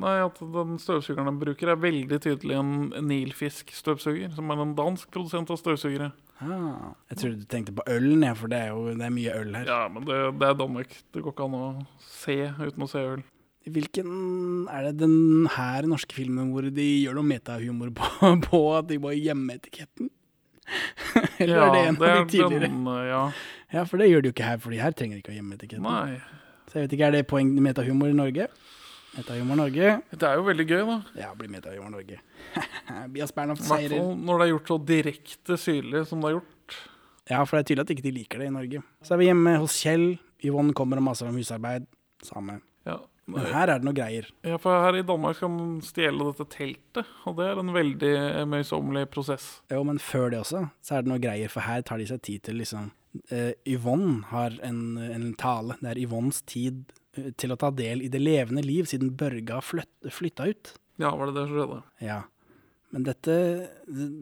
Nei, at den støvsugeren de bruker, er veldig tydelig en Nilfisk-støvsuger, som er en dansk produsent av støvsugere. Ah, jeg trodde du tenkte på ølen, ja, for det er jo det er mye øl her. Ja, men det, det er Danmark. Det går ikke an å se uten å se øl. Hvilken er det den her norske filmen hvor de gjør noe metahumor på, på at de bare gjemme etiketten? Eller er det en av de tidligere? den, ja. Ja, for det gjør de jo ikke her, for de her trenger ikke å gjemme etiketten. Nei. Så jeg vet ikke, er det poeng metahumor i Norge? Metahumor Norge. Det er jo veldig gøy, da. Ja, blir metahumor Norge. Bias Bernhoft seirer. fall når det er gjort så direkte syrlig som det er gjort. Ja, for det er tydelig at ikke de liker det i Norge. Så er vi hjemme hos Kjell. Yvonne kommer og maser om husarbeid. Samme. Ja. Men her er det noe greier. ja, for her i Danmark kan man stjele dette teltet, og det er en veldig møysommelig prosess. Jo, men før det også, så er det noe greier, for her tar de seg tid til liksom eh, Yvonne har en, en tale. Det er Yvonnes tid eh, til å ta del i det levende liv siden Børge har flytt, flytta ut. Ja, var det det som skjedde? Ja. Men dette,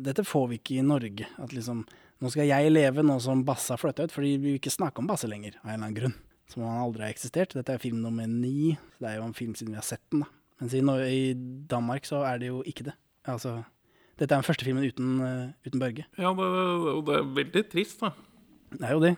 dette får vi ikke i Norge. At liksom Nå skal jeg leve nå som Basse har flytta ut, fordi vi vil ikke snakke om Basse lenger, av en eller annen grunn. Som han aldri har eksistert. Dette er film nummer ni, så det er jo en film siden vi har sett den, da. Mens i, Norge, i Danmark så er det jo ikke det. Altså Dette er den første filmen uten, uh, uten Børge. Ja, det, det, det er veldig trist, da. Det er jo det.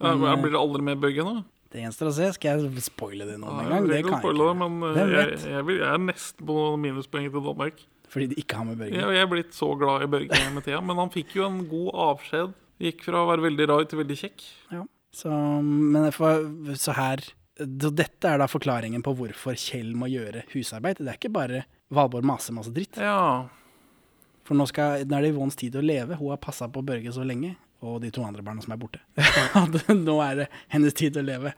Men, ja, blir det aldri mer Børge nå? Det gjenstår å se. Skal jeg spoile det nå med en gang? Det kan jeg ikke. men eh, jeg, jeg, jeg er nesten på minuspoeng til Danmark. Fordi de ikke har med Børge. Jeg, jeg er blitt så glad i Børge med tida, men han fikk jo en god avskjed. Gikk fra å være veldig rar til veldig kjekk. Ja. Så, men får, så her Dette er da forklaringen på hvorfor Kjell må gjøre husarbeid. Det er ikke bare Valborg maser masse dritt. Ja, For nå, skal, nå er det Yvonnes tid å leve. Hun har passa på Børge så lenge, og de to andre barna som er borte. Nå er det hennes tid til å leve.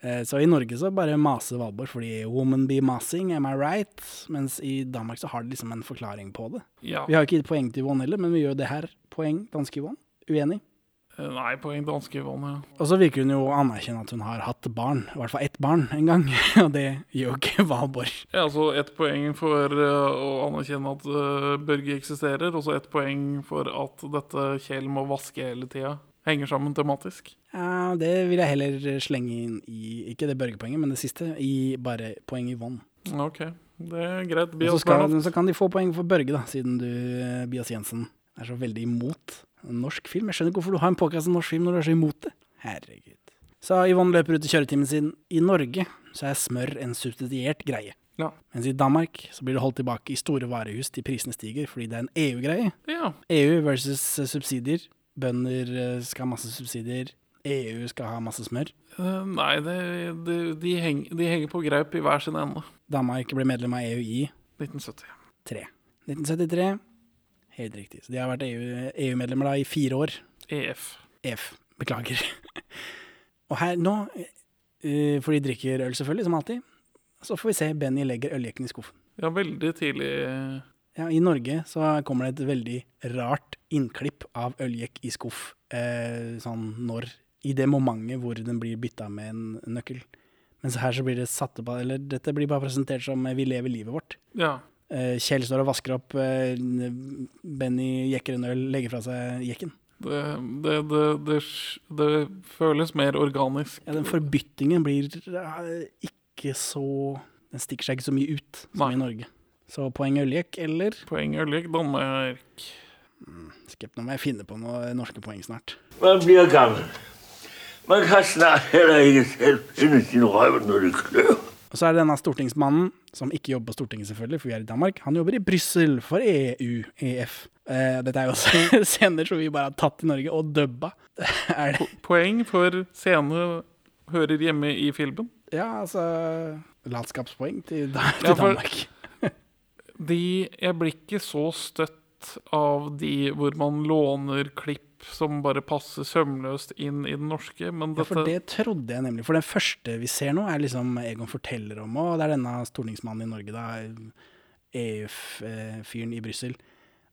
Eh, Så i Norge så bare maser Valborg fordi 'woman be masing', am I right? Mens i Danmark så har de liksom en forklaring på det. ja. Vi har ikke gitt poeng til Yvonne heller, men vi gjør det her. Poeng danske Yvonne. Uenig. Nei, poeng danske Yvonne. Ja. Og så virker hun jo å anerkjenne at hun har hatt barn, i hvert fall ett barn en gang. Og det gjør jo ikke Valborg. Ja, altså ett poeng for eh, å anerkjenne at eh, Børge eksisterer, og så ett poeng for at dette Kjell må vaske hele tida. Henger sammen tematisk. Ja, det vil jeg heller slenge inn i, ikke det Børge-poenget, men det siste, i bare poeng i vann. Ok, det er greit. Og så, skal, så kan de få poeng for Børge, da, siden du, eh, Bias Jensen, er så veldig imot norsk film. Jeg skjønner ikke hvorfor du har en påkast om norsk film når du er så imot det. Herregud. Så Yvonne løper ut i kjøretimen sin. I Norge så er smør en subsidiert greie. Ja. Mens i Danmark så blir det holdt tilbake i store varehus til prisene stiger, fordi det er en EU-greie. ja. EU versus eh, subsidier. Bønder eh, skal ha masse subsidier. EU skal ha masse smør. Uh, Nei, det, det, de, heng, de henger på greip i hver sin ende. Danmark ble medlem av EU i 1970. 3. 1973. Helt riktig. Så de har vært E EU EU-medlemmer i fire år. EF. EF. Beklager. Og her nå, eh, for de drikker øl selvfølgelig, som alltid, så får vi se Benny legger øljekken i skuffen. Ja, veldig tidlig eh, Ja, I Norge så kommer det et veldig rart innklipp av øljekk i skuff eh, sånn når I det momentet hvor den blir bytta med en nøkkel. Mens her så blir det satt opp Eller dette blir bare presentert som eh, 'vi lever livet vårt'. Ja. Eh, Kjell står og vasker opp, eh, Benny jekker en øl, legger fra seg jekken. Det, det, det, det, det føles mer organisk. Ja, den forbyttingen blir eh, ikke så Den stikker seg ikke så mye ut som Nei. i Norge. Så poeng øljekk eller Poeng øljekk, Danmark. Skep, nå må jeg finne på noen norske poeng snart. Man blir gammel. Man kan snart heller ikke selv finne sin røv, når det klør. Og så er det denne stortingsmannen, som ikke jobber på Stortinget selvfølgelig, for vi er i Danmark. Han jobber i Brussel for EU, EF. Eh, dette er jo også scener som vi bare har tatt i Norge og dubba. det? Poeng for scene hører hjemme i filmen. Ja, altså Latskapspoeng til, til Ja, Danmark. De, jeg blir ikke så støtt av de hvor man låner klipp som bare passer sømløst inn i den norske, men Ja, for det trodde jeg nemlig. For den første vi ser nå, er liksom Egon forteller om, og det er denne stortingsmannen i Norge, da. EF-fyren i Brussel.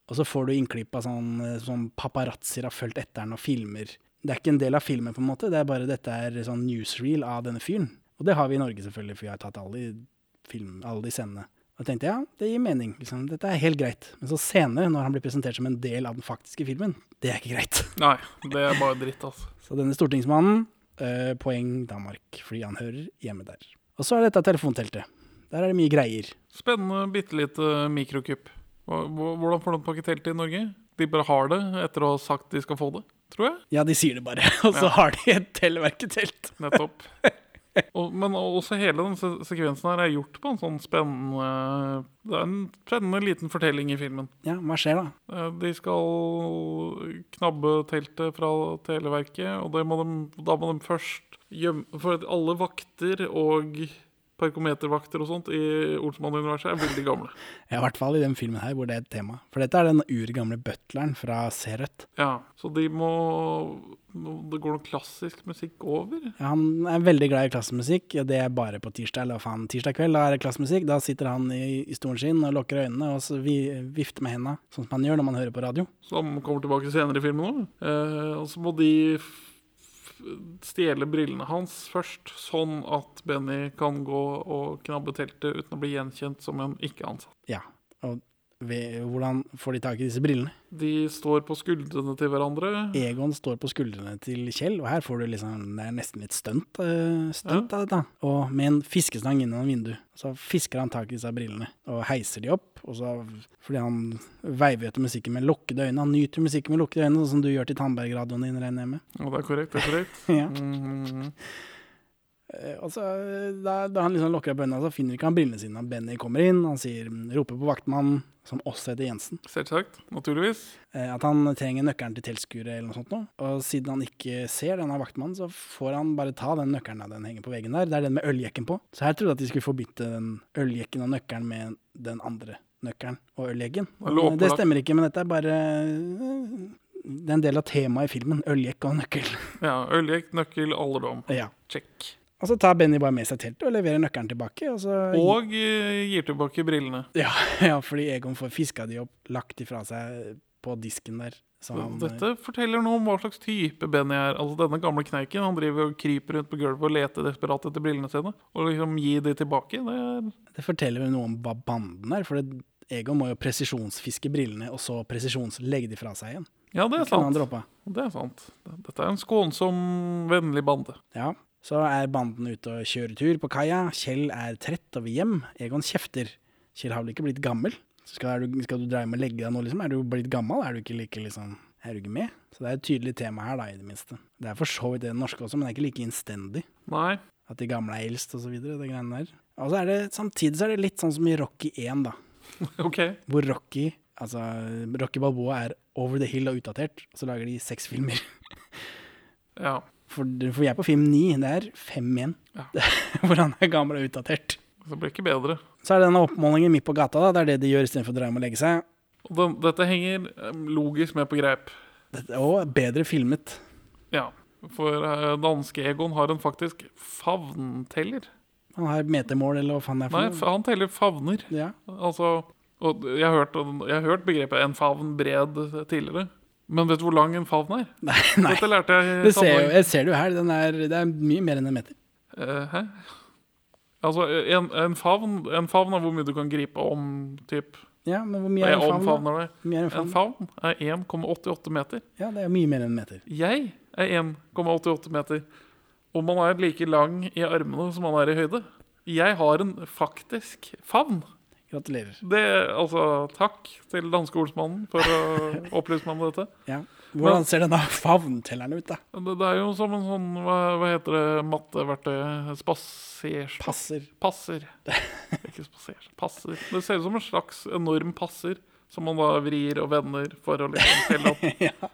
Og så får du innklipp av sånn, eh, sånn paparazzier har fulgt etter han og filmer. Det er ikke en del av filmen, på en måte. Det er bare dette er sånn newsreel av denne fyren. Og det har vi i Norge, selvfølgelig, for vi har tatt alle de, film, alle de scenene. Og jeg ja, det gir mening. Liksom. Dette er helt greit. Men så senere, når han blir presentert som en del av den faktiske filmen, det er ikke greit. Nei, det er bare dritt, altså. Så denne stortingsmannen, eh, poeng Danmark, fordi han hører hjemme der. Og så er dette telefonteltet. Der er det mye greier. Spennende bitte lite mikrokupp. Hvordan får de tak i teltet i Norge? De bare har det etter å ha sagt de skal få det, tror jeg. Ja, de sier det bare, og så Ja. har de et televerketelt. Nettopp. Og, men også hele den se sekvensen her er gjort på en sånn spennende Det er en spennende liten fortelling i filmen. Ja, hva skjer da? Eh, De skal knabbe teltet fra Televerket, og må de, da må de først gjemme For alle vakter og parkometervakter og sånt i Olsmann-universet er veldig gamle. Ja, I hvert fall i den filmen her hvor det er et tema. For dette er den urgamle butleren fra Serøt. Ja, Så de må Det går noe klassisk musikk over. Ja, han er veldig glad i klassemusikk. og Det er bare på tirsdag eller faen, tirsdag kveld. Da er det klassemusikk. Da sitter han i, i stolen sin og lukker øynene og så vi, vifter med hendene, sånn som han gjør når man hører på radio. Som kommer tilbake senere i filmen òg. Eh, og så må de stjele brillene hans først, sånn at Benny kan gå og knabbe teltet uten å bli gjenkjent som en ikke-ansatt. Ja, og ved, hvordan får de tak i disse brillene? De står på skuldrene til hverandre. Egon står på skuldrene til Kjell, og her får du liksom Det er nesten litt stunt, uh, stunt av dette. Og med en fiskestang innom vinduet. Så fisker han tak i disse brillene og heiser de opp. Og så, fordi han veiver etter musikken med lukkede øyne. Han nyter musikken med lukkede øyne, sånn som du gjør til Tandberg-radioen din, regner jeg med. Ja, det er korrekt. det er korrekt. Ja. Mm Eh, Og så, eh, da, da han liksom lukker opp øynene, så finner ikke han brillene sine. Benny kommer inn, han sier, roper på vaktmannen, som også heter Jensen. Selvsagt. Naturligvis. Eh, At han trenger nøkkelen til teltskuret eller noe sånt nå. Og siden han ikke ser denne vaktmannen, så får han bare ta den nøkkelen av den henger på veggen der. Det er den med øljekken på. Så her trodde jeg at de skulle forbytte den øljekken og nøkkelen med den andre nøkkelen og øljekken. Det er stemmer ikke, men dette er bare eh, Det er en del av temaet i filmen. Øljekk og nøkkel. Ja, Øljekk, nøkkel, alderdom. Ja. Check. Og så tar Benny bare med seg teltet og leverer nøkkelen tilbake. Og så Og eh, gir tilbake brillene. ja, ja, fordi Egon får fiska de opp, lagt de fra seg på disken der. Han, eh, Dette forteller noe om hva slags type Benny er. Altså Denne gamle kneiken han driver og kryper rundt på gulvet og leter desperat etter brillene sine. Og liksom gi de tilbake. Det er Det forteller noe om hva banden er, for Egon må jo presisjonsfiske brillene, og så presisjonslegge de fra seg igjen. Ja, det er sant. Det er sant. Dette er en skånsom, vennlig bande. Ja. Så er banden ute og kjører tur på kaia. Kjell er trett og vil hjem. Egon kjefter. Kjell har vel ikke blitt gammel? Skal du, skal du dreie med å legge deg nå, liksom? Er du blitt gammel? Er du ikke like liksom Er du ikke med? Så det er et tydelig tema her, da, i det minste. Det er for så vidt det norske også, men det er ikke like innstendig. Nei. At de gamle er eldst, og så videre. Det greiene der. Og så er det samtidig så er det litt sånn som i Rocky 1, da. OK. Hvor Rocky Altså, Rocky Balboa er over the hill og utdatert, og så lager de seks filmer. Ja. For, for jeg er på film ni, det er fem igjen. Ja. Hvor han er gammel og utdatert. Det blir ikke bedre. Så er det denne oppmålingen midt på gata, da. Det er det de gjør istedenfor å dra hjem og legge seg. Og den, dette henger eh, logisk med på greip. Dette, og bedre filmet. Ja. For eh, danske Egon har en faktisk favnteller. Han har metermål, eller hva faen det er Nei, for noe. han teller favner. Ja. Altså Og jeg har hørt, jeg har hørt begrepet 'en favn bred' tidligere. Men vet du hvor lang en favn er? Nei, nei. Dette lærte jeg i Det ser, jo, jeg ser det jo her. Den er, det er mye mer enn en meter. Eh, hæ? Altså, en, en, favn, en favn er hvor mye du kan gripe om, typ. Ja, men hvor mye er en favn? omfavner det. En favn? favn er 1,88 meter. Ja, det er mye mer enn en meter. Jeg er 1,88 meter. Og man er like lang i armene som man er i høyde. Jeg har en faktisk favn. Gratulerer. Det, altså, takk til danskeordsmannen for å opplyse meg om dette. Ja. Hvordan ser denne favntelleren ut, da? Det, det er jo som en sånn, hva, hva heter det, matteverktøy? Spasers... Passer. Passer. Ikke spaser. Passer. Det ser ut som en slags enorm passer som man da vrir og vender for å liksom telle opp. ja.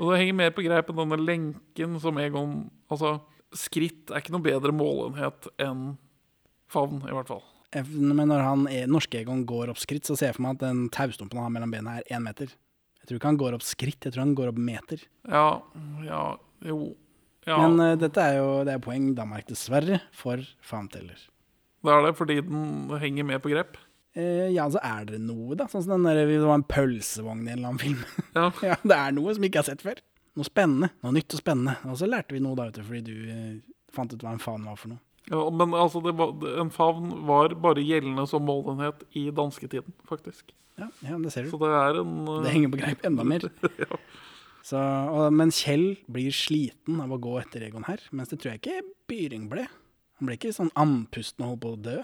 Og det henger mer på greip enn denne lenken som Egon Altså, skritt er ikke noe bedre målenhet enn favn, i hvert fall. Eh, Men når han er, norske Egon går opp skritt, så ser jeg for meg at den taustumpen han har mellom bena er én meter. Jeg tror ikke han går opp skritt, jeg tror han går opp meter. Ja, ja, jo Ja, Men uh, dette er jo det er poeng Danmark, dessverre, for Fanteller. det er det fordi den henger med på grep. Uh, ja, så er det noe, da. Sånn som den der, det var en pølsevogn i en eller annen film. Ja. ja, det er noe som vi ikke har sett før. Noe spennende. Noe nytt og spennende. Og så lærte vi noe da, vet du, fordi du uh, fant ut hva en faen var for noe. Ja, men altså, det var, en favn var bare gjeldende som målenhet i dansketiden, faktisk. Ja, ja det ser du. Så det er en uh, Det henger på greip enda mer. ja. Så, og, men Kjell blir sliten av å gå etter Egon her, mens det tror jeg ikke Byring ble. Han ble ikke sånn andpusten og holdt på å dø.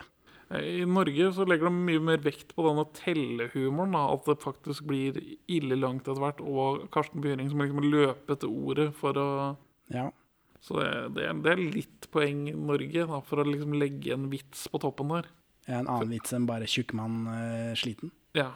I Norge så legger de mye mer vekt på denne tellehumoren. Da, at det faktisk blir ille langt etter hvert. Og Karsten Byring som liksom løper etter ordet for å Ja. Så det, det, er, det er litt poeng i Norge da, for å liksom legge en vits på toppen der. En annen vits enn bare tjukkmann uh, sliten. Ja.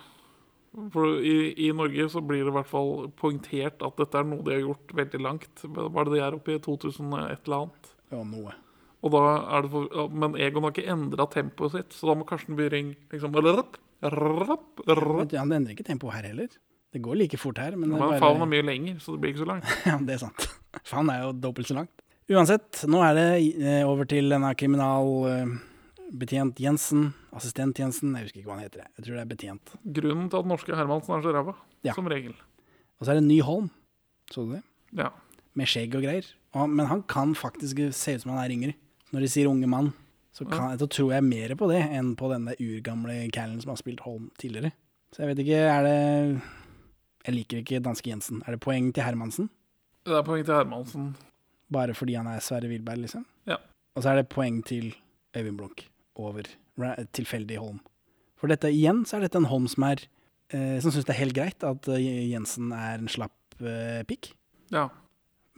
For i, i Norge så blir det i hvert fall poengtert at dette er noe de har gjort veldig langt. Var det de er oppe i 2001 eller annet? Ja, noe. Og da er det for, men Egon har ikke endra tempoet sitt, så da må Karsten Byring liksom rapp, rapp, rapp. Ja, Han endrer ikke tempoet her heller. Det går like fort her, men Men bare... favnen er mye lenger, så det blir ikke så langt. Ja, det er sant. Faen er jo dobbelt så langt. Uansett, nå er det eh, over til denne kriminalbetjent Jensen. Assistent Jensen, jeg husker ikke hva han heter. jeg. Tror det er betjent. Grunnen til at norske Hermansen er så ræva, Ja. som regel. Og så er det Ny Holm. Så du det? Ja. Med skjegg og greier. Men han kan faktisk se ut som han er yngre. Når de sier unge mann, så, kan, så tror jeg mer på det enn på den urgamle Callen som har spilt Holm tidligere. Så jeg vet ikke, er det Jeg liker ikke danske Jensen. Er det poeng til Hermansen? Det er poeng til Hermansen. Bare fordi han er Sverre Wilberg, liksom? Ja. Og så er det poeng til Øyvind Blunk over tilfeldig Holm. For dette igjen så er dette en Holm som er eh, Som syns det er helt greit at eh, Jensen er en slapp eh, pikk. Ja.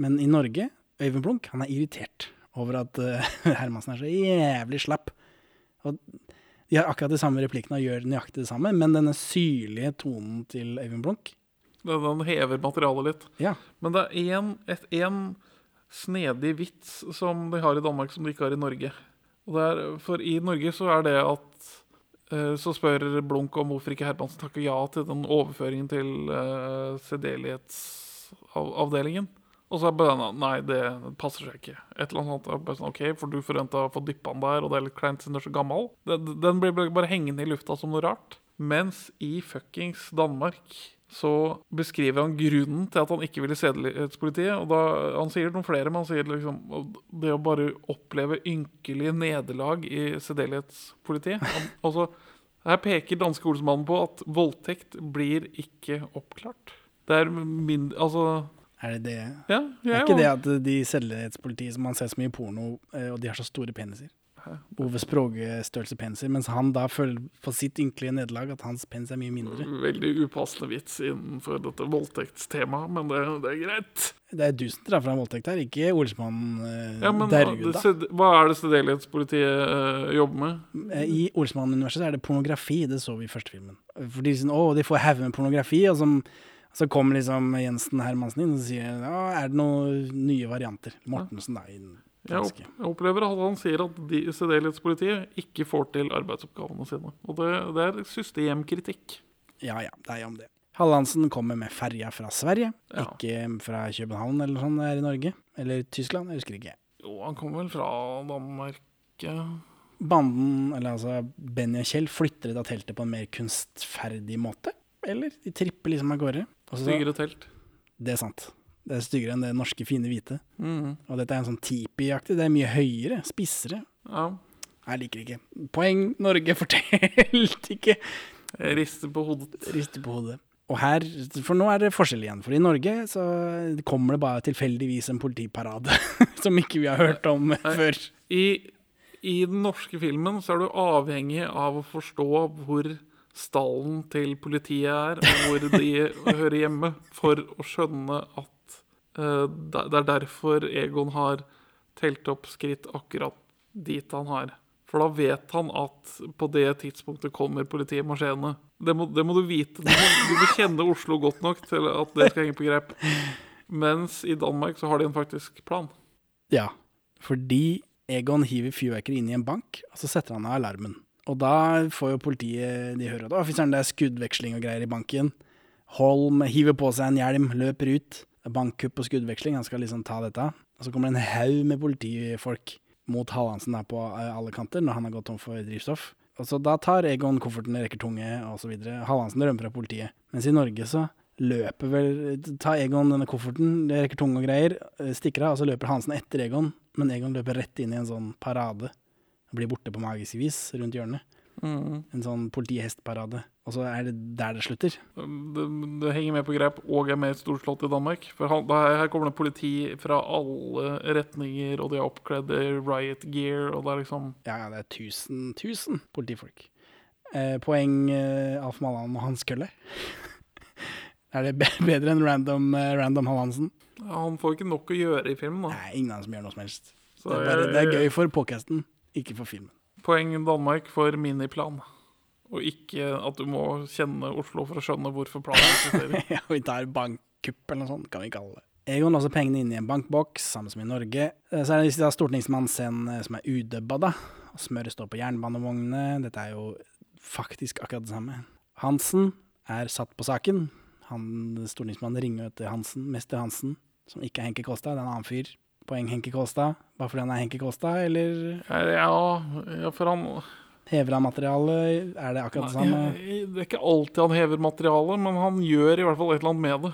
Men i Norge, Øyvind Blunk, han er irritert over at eh, Hermansen er så jævlig slapp. Og de har akkurat de samme replikkene og gjør nøyaktig det samme, men denne syrlige tonen til Øyvind Blunk Den, den hever materialet litt. Ja. Men det er en, snedig vits som de har i Danmark som de ikke har i Norge. Er, for i Norge så er det at eh, Så spør Blunk om hvorfor ikke Hermansen takker ja til den overføringen til uh, sedelighetsavdelingen. Og så er bare sånn, Nei, det passer seg ikke. Et eller annet sånt. Sånn, ok, For du forventa å få dyppa den der, og det er litt kleint siden du er så gammel. Den, den blir bare hengende i lufta som noe rart. Mens i fuckings Danmark så beskriver han grunnen til at han ikke vil i sedelighetspolitiet. Og da, han sier noen flere, men han sier liksom det å bare oppleve ynkelige nederlag i sedelighetspolitiet. Han- Altså, her peker danske ordsmannen på at voldtekt blir ikke oppklart. Det er mindre Altså, Er det det? ja, ja, er ikke det at de sedelighetspolitiet som man ser så mye porno, eh, og de har så store peniser. Ove Språge størrelse peniser, mens han da føler på sitt ynkelige nederlag at hans pens er mye mindre. Veldig upassende vits innenfor dette voldtektstemaet, men det, det er greit. Det er du som drar fram voldtekt her, ikke Olsmann eh, Ja, men Derruda. det, Hva er det sedelighetspolitiet eh, jobber med? Eh, I Olsmann-universet er det pornografi, det så vi i første filmen. For de, sånn, å, de får hauger med pornografi, og som, så kommer liksom Jensen Hermansen inn og sier ja, er det noen nye varianter. Mortensen, da. I den Jeg, opplever at han sier at de, sedelighetspolitiet ikke får til arbeidsoppgavene sine. Og det, det er systemkritikk. Ja ja, det er om det. Hallandsen kommer med ferja fra Sverige, Ja. ikke fra København eller sånn her i Norge. Eller Tyskland, jeg husker ikke. Jo, han kommer vel fra Danmark. Banden, eller altså Benny og Kjell, flytter da teltet på en mer kunstferdig måte. Eller de tripper liksom av gårde. Styggere telt. Det er sant. Det er styggere enn det norske fine hvite. Mm. Og dette er en sånn tipi-aktig. Det er mye høyere, spissere. Ja. Jeg liker ikke. Poeng Norge fortelt ikke. Rister på hodet. Rister på hodet. Og her, For nå er det forskjell igjen. For i Norge så kommer det bare tilfeldigvis en politiparade som ikke vi har hørt om før. I, I den norske filmen så er du avhengig av å forstå hvor stallen til politiet er, og hvor de hører hjemme, for å skjønne at det det er derfor Egon har telt opp skritt akkurat dit han har. For da vet han at på det tidspunktet kommer politiet marsjerende. Det det må du vite. Du må, du må kjenne Oslo godt nok til at det skal henge på greip. Mens i Danmark så har de en faktisk plan. Ja, fordi Egon hiver fyrverkeri inn i en bank, og så setter han av alarmen. Og da får jo politiet de hører at det er skuddveksling og greier i banken. Holm hiver på seg en hjelm, løper ut. Bankkupp og skuddveksling, han skal liksom ta dette. Og så kommer det en haug med politifolk mot Hallandsen der på eh, alle kanter når han har gått tom for drivstoff. Og så da tar Egon kofferten, rekker tunge osv. Hallandsen rømmer fra politiet. Mens i Norge så løper vel Tar Egon denne kofferten, det rekker tunge og greier, eh, stikker av, og så løper Hansen etter Egon. Men Egon løper rett inn i en sånn parade. Blir borte på magisk vis rundt hjørnet. En sånn politihestparade. Og så er det der det slutter. Det, det henger med på greip og er mer storslått i Danmark. For han, her, her kommer det politi fra alle retninger, og de er oppkledd i riot gear, og det er liksom Ja, ja, det er tusen, tusen politifolk. Eh, poeng eh, Alf Mallan og Hans Kølle. er det bedre enn Random, eh, Random Hallandsen? Han får ikke nok å gjøre i filmen, da. Nei, ingen av dem som gjør noe som helst. Så Det er, bare, det er gøy for podcasten, ikke for filmen. Poeng Danmark for miniplan. Og ikke at du må kjenne Oslo for å skjønne hvorfor planen eksisterer. ja, vi tar bankkupp eller noe sånt, kan vi kalle det. Egon låser pengene inn i en bankboks, samme som i Norge. Eh, Så er det disse stortingsmannsscenene som er udubba, da. Smøret står på jernbanevognene. Dette er jo faktisk akkurat det samme. Hansen er satt på saken. Han, stortingsmannen ringer jo til Hansen, mester Hansen, som ikke er Henke Kolstad, det er en annen fyr. Poeng Henke Kåstad? bare fordi han er Henke Kåstad, eller Ja, for han hever han materialet? Er det akkurat det samme? Det er ikke alltid han hever materialet, men han gjør i hvert fall et eller annet med det.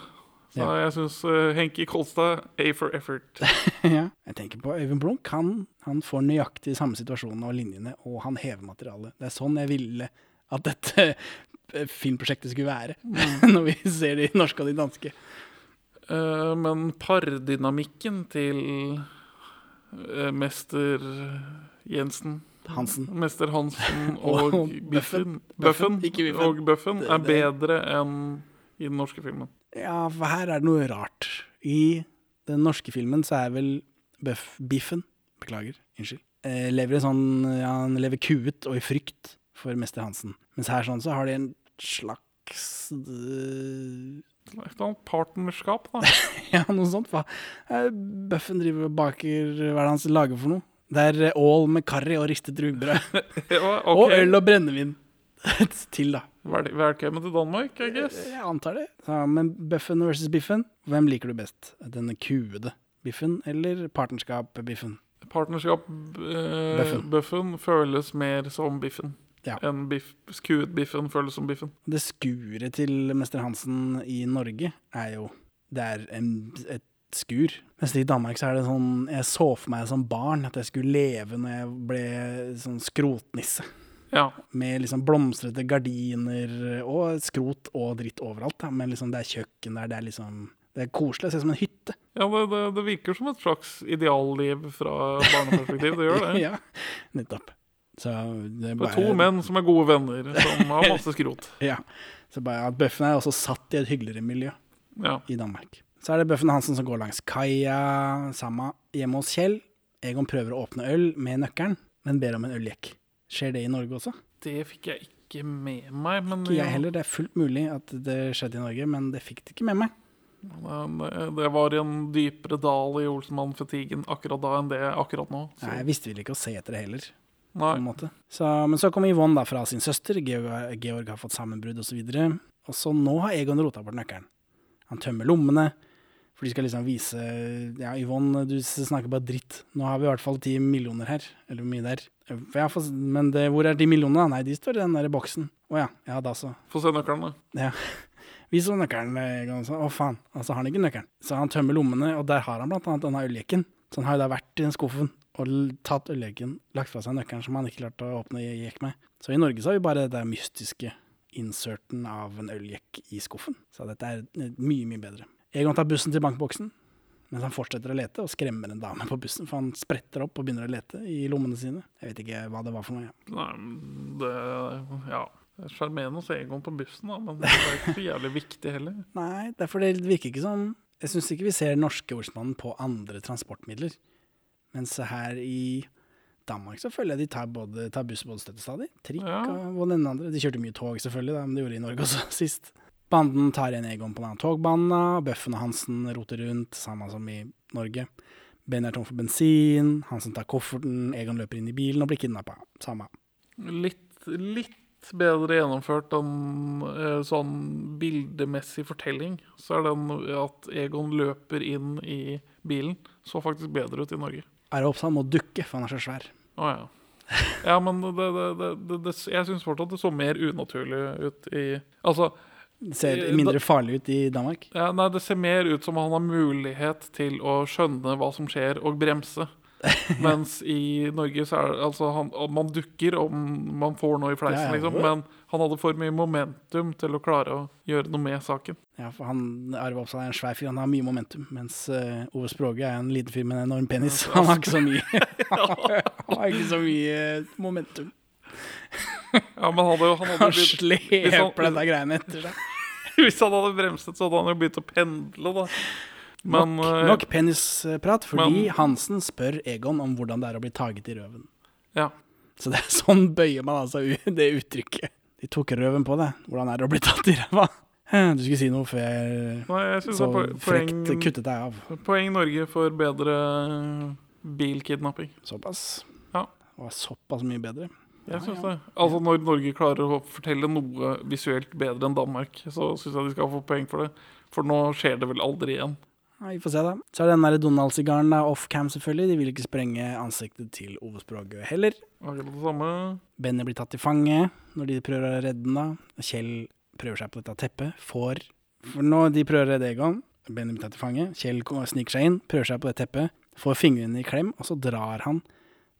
Så Ja. jeg syns Henki Kolstad A for effort. ja. Jeg tenker på Øyvind Blunk. Han, han får nøyaktig samme situasjonen og linjene, og han hever materialet. Det er sånn jeg ville at dette eh, filmprosjektet skulle være, når vi ser de norske og de danske. Eh, men pardynamikken til eh, mester Jensen Hansen. Mester Hansen Og og Biffen, Bøffen, og Bøffen er bedre enn i den norske filmen. Ja, for her er det noe rart. I den norske filmen så er vel Bøff, Biffen Beklager, unnskyld. Eh, lever i sånn ja, Han lever kuet og i frykt for mester Hansen. Mens her sånn så har de en slags Et eller annet partnerskap, da. Ja, noe sånt. Hva? Eh, Bøffen driver og baker Hva er det han lager for noe? Det er eh, ål med karri og ristet rugbrød. ja, Og øl og brennevin til, da. Velkommen til Danmark, I guess. Jeg antar det. Ja, men Bøffen versus Biffen, hvem liker du best? Denne kuede Biffen eller partnerskap-Biffen? Partnerskap eh, Buffen. Buffen føles mer som Biffen. Ja. Enn biff, skuet Biffen føles som Biffen. Det skuret til mester Hansen i Norge er jo Det er en, et skur. Mens i Danmark så er det sånn Jeg så for meg som barn at jeg skulle leve når jeg ble sånn skrotnisse. Ja. Med liksom blomstrete gardiner og skrot og dritt overalt. Da. Men liksom det er kjøkken der, det er liksom Det er koselig. Det ser ut som en hytte. Ja, det, det, det virker som et slags idealliv fra barneperspektiv. Det gjør det. ja, nettopp. Så det er to menn som er gode venner, som har masse skrot. Ja. Så bare at Bøffen er også satt i et hyggeligere miljø Ja. i Danmark. Så er det Bøffen Hansen som går langs kaia, samme hjemme hos Kjell. Egon prøver å åpne øl med nøkkelen, men ber om en øljekk. Skjer det i Norge også? Det fikk jeg ikke med meg, men Ikke jeg heller. Det er fullt mulig at det skjedde i Norge, men det fikk det ikke med meg. det, det var i en dypere dal i Olsenmann-fetigen akkurat da enn det akkurat nå. Så. Nei, jeg visste vel ikke å se etter det heller. På en måte. Så, men så kommer Yvonne da fra sin søster, Georg, Georg har fått sammenbrudd osv. Og, så og så nå har Egon rota bort nøkkelen. Han tømmer lommene, for de skal liksom vise Ja, Yvonne, du snakker bare dritt. Nå har vi i hvert fall ti millioner her. Eller hvor mye der. er. Har men det, hvor er de millionene? Nei, de står i den der boksen. Å ja. Ja, da så. Få se nøkkelen, da. Ja. Vi så nøkkelen, Egon. Så, å faen. Altså, har han ikke nøkkelen. Så han tømmer lommene, og der har han blant annet denne øljekken. Så han har jo da vært i den skuffen og tatt øljekken, lagt fra seg nøkkelen som han ikke klarte å åpne jekk med. Så i Norge så har vi bare det der mystiske inserten av en øljekk i skuffen. Så dette er eh, mye, mye bedre. Egon tar bussen til bankboksen, mens han fortsetter å lete og skremmer en dame på bussen, for han spretter opp og begynner å lete i lommene sine. Jeg vet ikke hva det var for noe. Ja. Nei, det Ja. Er sjarmerende å se Egon på bussen, da, men det er ikke så jævlig viktig heller. Nei, det er fordi det virker ikke som Jeg syns ikke vi ser norske ordsmannen på andre transportmidler. Mens her i Danmark så føler jeg de tar, både, tar buss både støtt stadig. Trikk Ja. og den andre. De kjørte mye tog, selvfølgelig, da, men det gjorde de i Norge også sist. Banden tar igjen Egon på den andre togbanen. Bøffen og Hansen roter rundt, samme som i Norge. Ben er tom for bensin. Hansen tar kofferten. Egon løper inn i bilen og blir kidnappa. Samme. Litt, litt bedre gjennomført enn eh, sånn bildemessig fortelling. Så er den at Egon løper inn i bilen, så faktisk bedre ut i Norge. Er det oppsatt må dukke, for han er så svær. Oh, ja. Ja, men det, det, det, jeg syns fortsatt det så mer unaturlig ut i Altså, Det ser mindre farlig ut i Danmark. ja, nei, det ser mer ut som han har mulighet til å skjønne hva som skjer, og bremse. Mens i Norge så er det altså han, Man dukker om man får noe i fleisen, liksom. Men han hadde for mye momentum til å klare å gjøre noe med saken. Ja, for han, Arve Oppsal er en svær fyr, han har mye momentum. Mens uh, Ove Språge er en liten fyr med en enorm penis. Han har ikke så mye Han har ikke så mye momentum. Ja, men hadde, jo- han hadde jo sleper dette greiene etter seg. Hvis han hadde bremset, så hadde han jo begynt å pendle, da. Men nok, eh, nok penisprat, fordi men- Hansen spør Egon om hvordan det er å bli taget i røven. ja. Så det er sånn bøyer man altså det uttrykket. De tok røven på det. Hvordan er det å bli tatt i ræva? Eh, Du skulle si noe før jeg Nei, jeg synes så er frekt kuttet deg av. poeng Norge for bedre bilkidnapping. Såpass. Ja. Det var såpass mye bedre. Jeg ja. det. Altså Når Norge klarer å fortelle noe visuelt bedre enn Danmark, så syns jeg de skal få poeng for det. For nå skjer det vel aldri igjen. Ja, vi får se, da. Så er den der Donald-sigaren off-cam, selvfølgelig. De vil ikke sprenge ansiktet til Ove Språgø heller. Akkurat det samme. Benny blir tatt til fange når de prøver å redde den. da. Kjell prøver seg på dette teppet. Får For når de prøver å redde Egon, Benny blir tatt til fange. Kjell sniker seg inn, prøver seg på det teppet. Får fingrene i klem, og så drar han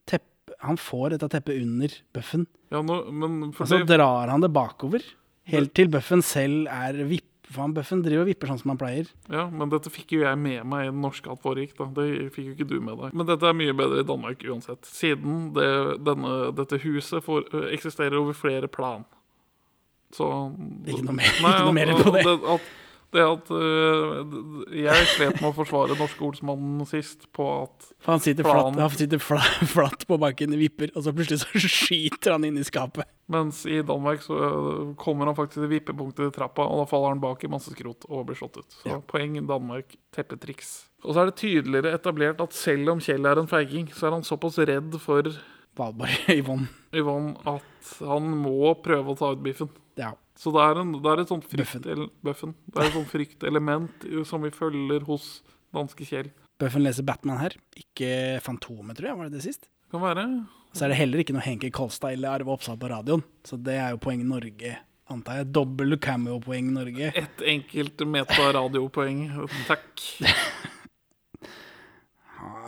tepp, Han får dette teppet under bøffen. Ja, nå, men Og så drar han det bakover. Helt til bøffen selv er vipp... Han bøffen driver og vipper sånn som han pleier. ja, men dette fikk jo jeg med meg i den norske at foregikk. da. Det fikk jo ikke du med deg. Men dette er mye bedre i Danmark uansett. Siden det, denne, dette huset for, eksisterer over flere plan. Så Ikke noe mer- Nei, ikke noe mer på det. det at, det at uh, Jeg slet med å forsvare norske ordsmannen sist på at han sitter, Planen. flatt, han sitter fla, flatt på bakken, vipper, og så plutselig så skyter han inn i skapet. Mens i Danmark så kommer han faktisk til vippepunktet i trappa, og da faller han bak i masse skrot og blir slått ut. Så Ja. poeng Danmark, teppetriks. Og så er det tydeligere etablert at selv om Kjell er en feiging, så er han såpass redd for Valborg Yvonne. Yvonne at han må prøve å ta ut biffen. Ja. Så det er, en, det er et sånt fryktelement som vi følger hos danske Kjell. Bøffen leser Batman her, ikke Fantomet, tror jeg. Var det det sist? Kan være. Så er det heller ikke noe Henki Kolstad eller Arve Oppsal på radioen. Så det er jo poeng Norge, antar jeg. Dobbel cameo-poeng Norge. Ett enkelt meta-radiopoeng. Takk.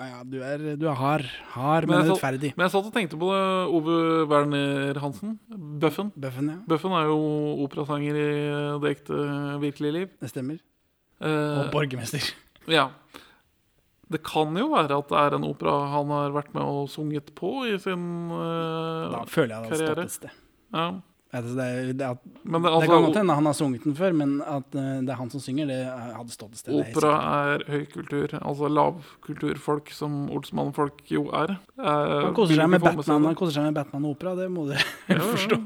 Ja, du er, du er hard. Hard, Men men rettferdig. men jeg satt og tenkte på det, Ove Werner Hansen. Bøffen. Bøffen, ja. Bøffen er jo operasanger i det ekte virkelige liv. Det stemmer. Eh, Og borgermester. ja. Det kan jo være at det er en opera han har vært med og sunget på i sin eh, Da føler jeg det hadde stått karriere. et sted. Ja. Ja, Det, er, det, er, Men det, det kan godt altså, hende han har sunget den før, men at eh, det er han som synger, det hadde stått et sted. er opera er høykultur. Altså lavkulturfolk, som Olsmann-folk jo er. Eh, Han koser seg med Batman. Han koser seg med Batman og opera, det må du Ja, forstå.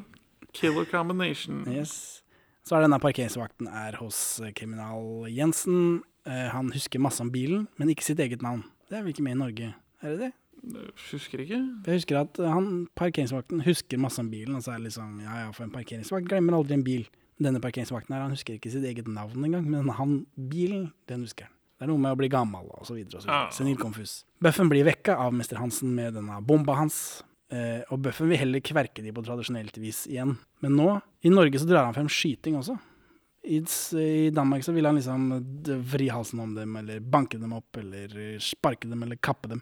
Killer combination. Yes. Så er denne parkeringsvakten er hos eh, kriminal Jensen. Han husker masse om bilen, men ikke sitt eget navn. Det er vel ikke med i Norge? Er det det? Husker ikke. Jeg husker at han, parkeringsvakten husker masse om bilen, og så er det liksom Ja ja, for en parkeringsvakt glemmer aldri en bil. Denne parkeringsvakten her, han husker ikke sitt eget navn engang, men han, bilen, den husker han. Det er noe med å bli gammel og så videre og så videre. Ja. Senil konfus. Bøffen blir vekka av mester Hansen med denne bomba hans. Eh, og Bøffen vil heller kverke de på tradisjonelt vis igjen. Men nå, i Norge, så drar han frem skyting også. I, I Danmark så vil han liksom vri halsen om dem, eller banke dem opp, eller sparke dem, eller kappe dem.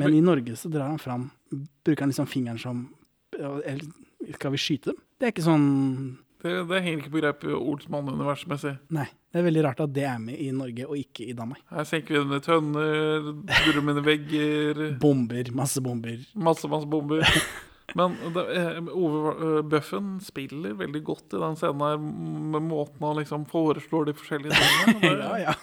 Men i Norge så drar han fram Bruker han liksom fingeren som eller, Skal vi skyte dem? Det er ikke sånn det, det henger ikke på greip Olsmann-universmessig. Nei. Det er veldig rart at det er med i Norge og ikke i Danmark. Her senker vi i tønner, drummende vegger, Bomber. Masse bomber. masse, masse bomber. Men eh, Ove eh, Bøffen spiller veldig godt i den scenen her, med måten han liksom foreslår de forskjellige tingene. Ja, ja.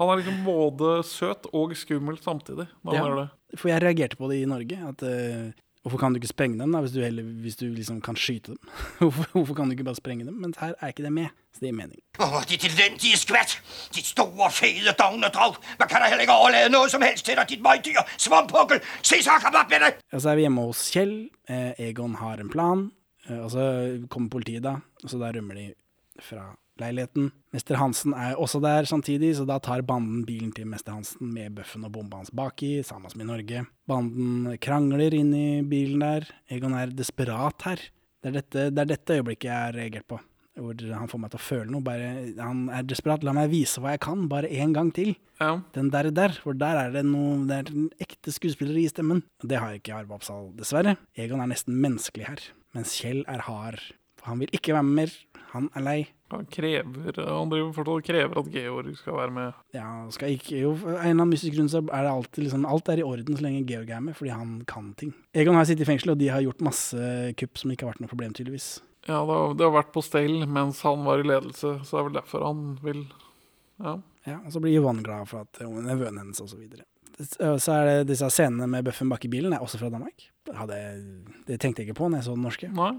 Han er liksom både søt og skummel samtidig når han Ja. gjør det. For jeg reagerte på det i Norge. At eh, Hvorfor kan du ikke sprenge dem da, hvis du, heller, hvis du liksom kan skyte dem? hvorfor, hvorfor kan du ikke bare sprenge dem? Men her er ikke det med. Så det gir mening. Åh, ditt elendige skvett! Ditt store, fede dognedrag! Man kan da heller ikke overlate noe som helst til deg, ditt møydyr! Svampukkel! Si så, opp med det! Og så er vi hjemme hos Kjell. Eh, Egon har en plan. Eh, og så kommer politiet, da. Og så da rømmer de fra leiligheten. Mester Hansen er også der samtidig, så da tar banden bilen til mester Hansen med bøffen og bomba hans baki, samme som i Norge. Banden krangler inn i bilen der. Egon er desperat her. Det er dette, det er dette øyeblikket jeg har reagert på. hvor han får meg til å føle noe. Bare, han er desperat. La meg vise hva jeg kan, bare én gang til. Ja. Den der, der, for der er det noe Det er en ekte skuespiller i stemmen. Det har jeg ikke Arve Oppsal, dessverre. Egon er nesten menneskelig her, mens Kjell er hard. For han vil ikke være med mer. Han er lei. Han krever Han driver fortsatt krever at Georg skal være med. Ja, skal ikke jo en eller annen mystisk grunn så er det alltid liksom Alt er i orden så lenge Georg er med, fordi han kan ting. Egon har sittet i fengsel, og de har gjort masse kupp som ikke har vært noe problem, tydeligvis. Ja, det har, det har vært på stell mens han var i ledelse, så det er vel derfor han vil Ja. Ja, og så blir Yvonne glad for at er nevøen hennes, og så videre. Så er det disse scenene med Bøffen bak i bilen, er også fra Danmark. Hadde, det tenkte jeg ikke på når jeg så den norske. Nei,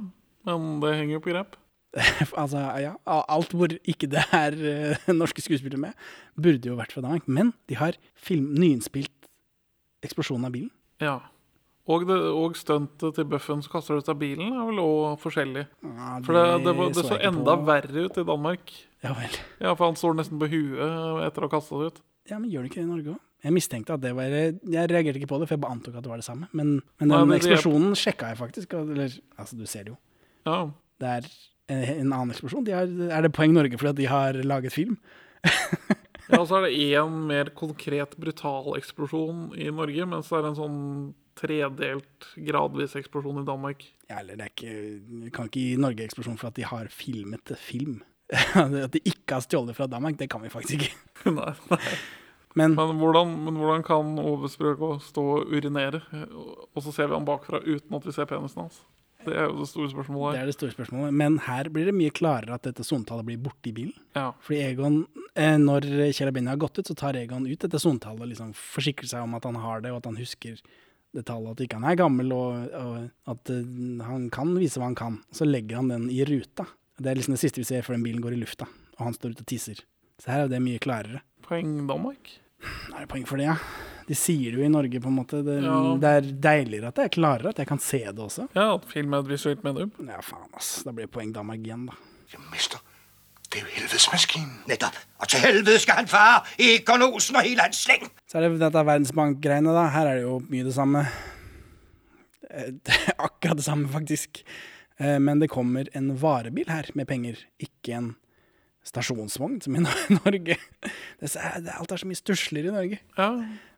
men det henger jo på grep. altså, ja, alt hvor ikke det er eh, norske skuespillere med, burde jo vært fra Danmark. Men de har film, nyinnspilt eksplosjonen av bilen. Ja. Og, det, og stuntet til Buffen som kaster ut av bilen, er vel òg forskjellig. Ja, For det, det, var- det så så enda på. verre ut i Danmark. Ja vel. Ja, for han står nesten på huet etter å ha kasta det ut. Ja, men gjør det ikke det i Norge òg? Jeg mistenkte at det var Jeg reagerte ikke på det, for jeg bare antok at det var det samme. Men, men Nei, den men eksplosjonen er- sjekka jeg faktisk. Eller, altså, du ser det jo. Ja. Det er en, en annen eksplosjon. De har, er det poeng Norge fordi de har laget film? ja, og så er det én mer konkret brutal eksplosjon i Norge, mens det er en sånn tredelt gradvis eksplosjon i Danmark. Ja, eller det er ikke Vi kan ikke gi Norge eksplosjon for at de har filmet film. at de ikke har stjålet fra Danmark, det kan vi faktisk ikke. nei, nei. Men Men hvordan, men hvordan kan Ove Sprøgå stå og urinere, og så ser vi han bakfra uten at vi ser penisen hans? Det er jo det store spørsmålet her. er det store spørsmålet. Men her blir det mye klarere at dette sonetallet blir borte i bilen. Ja. Fordi Egon, eh, når Kjell og har gått ut, så tar Egon ut dette sonetallet og liksom forsikrer seg om at han har det, og at han husker det tallet, at ikke han er gammel, og, og at eh, han kan vise hva han kan. Så legger han den i ruta. Det er liksom det siste vi ser før den bilen går i lufta, og han står ute og tisser. Så her er det mye klarere. Poeng Danmark? Er det poeng for det, ja? De sier det jo i Norge, på en måte. Det, Ja. det er deiligere at det er klarere, at jeg kan se det også. Ja, at film er et visuelt medium. Ja, faen, ass. Da blir det poeng Danmark igjen, da. Ja, mister. det er jo helvedesmaskinen. Nettopp. Og til helvede skal han fare. Egon Olsen og hele hans sleng! Så er det dette Verdensbank-greiene, da. Her er det jo mye det samme. Eh, Det er akkurat det samme, faktisk. Eh, Men det kommer en varebil her med penger, ikke en stasjonsvogn, som i Norge. Det det alt er så mye stussligere i Norge. Ja,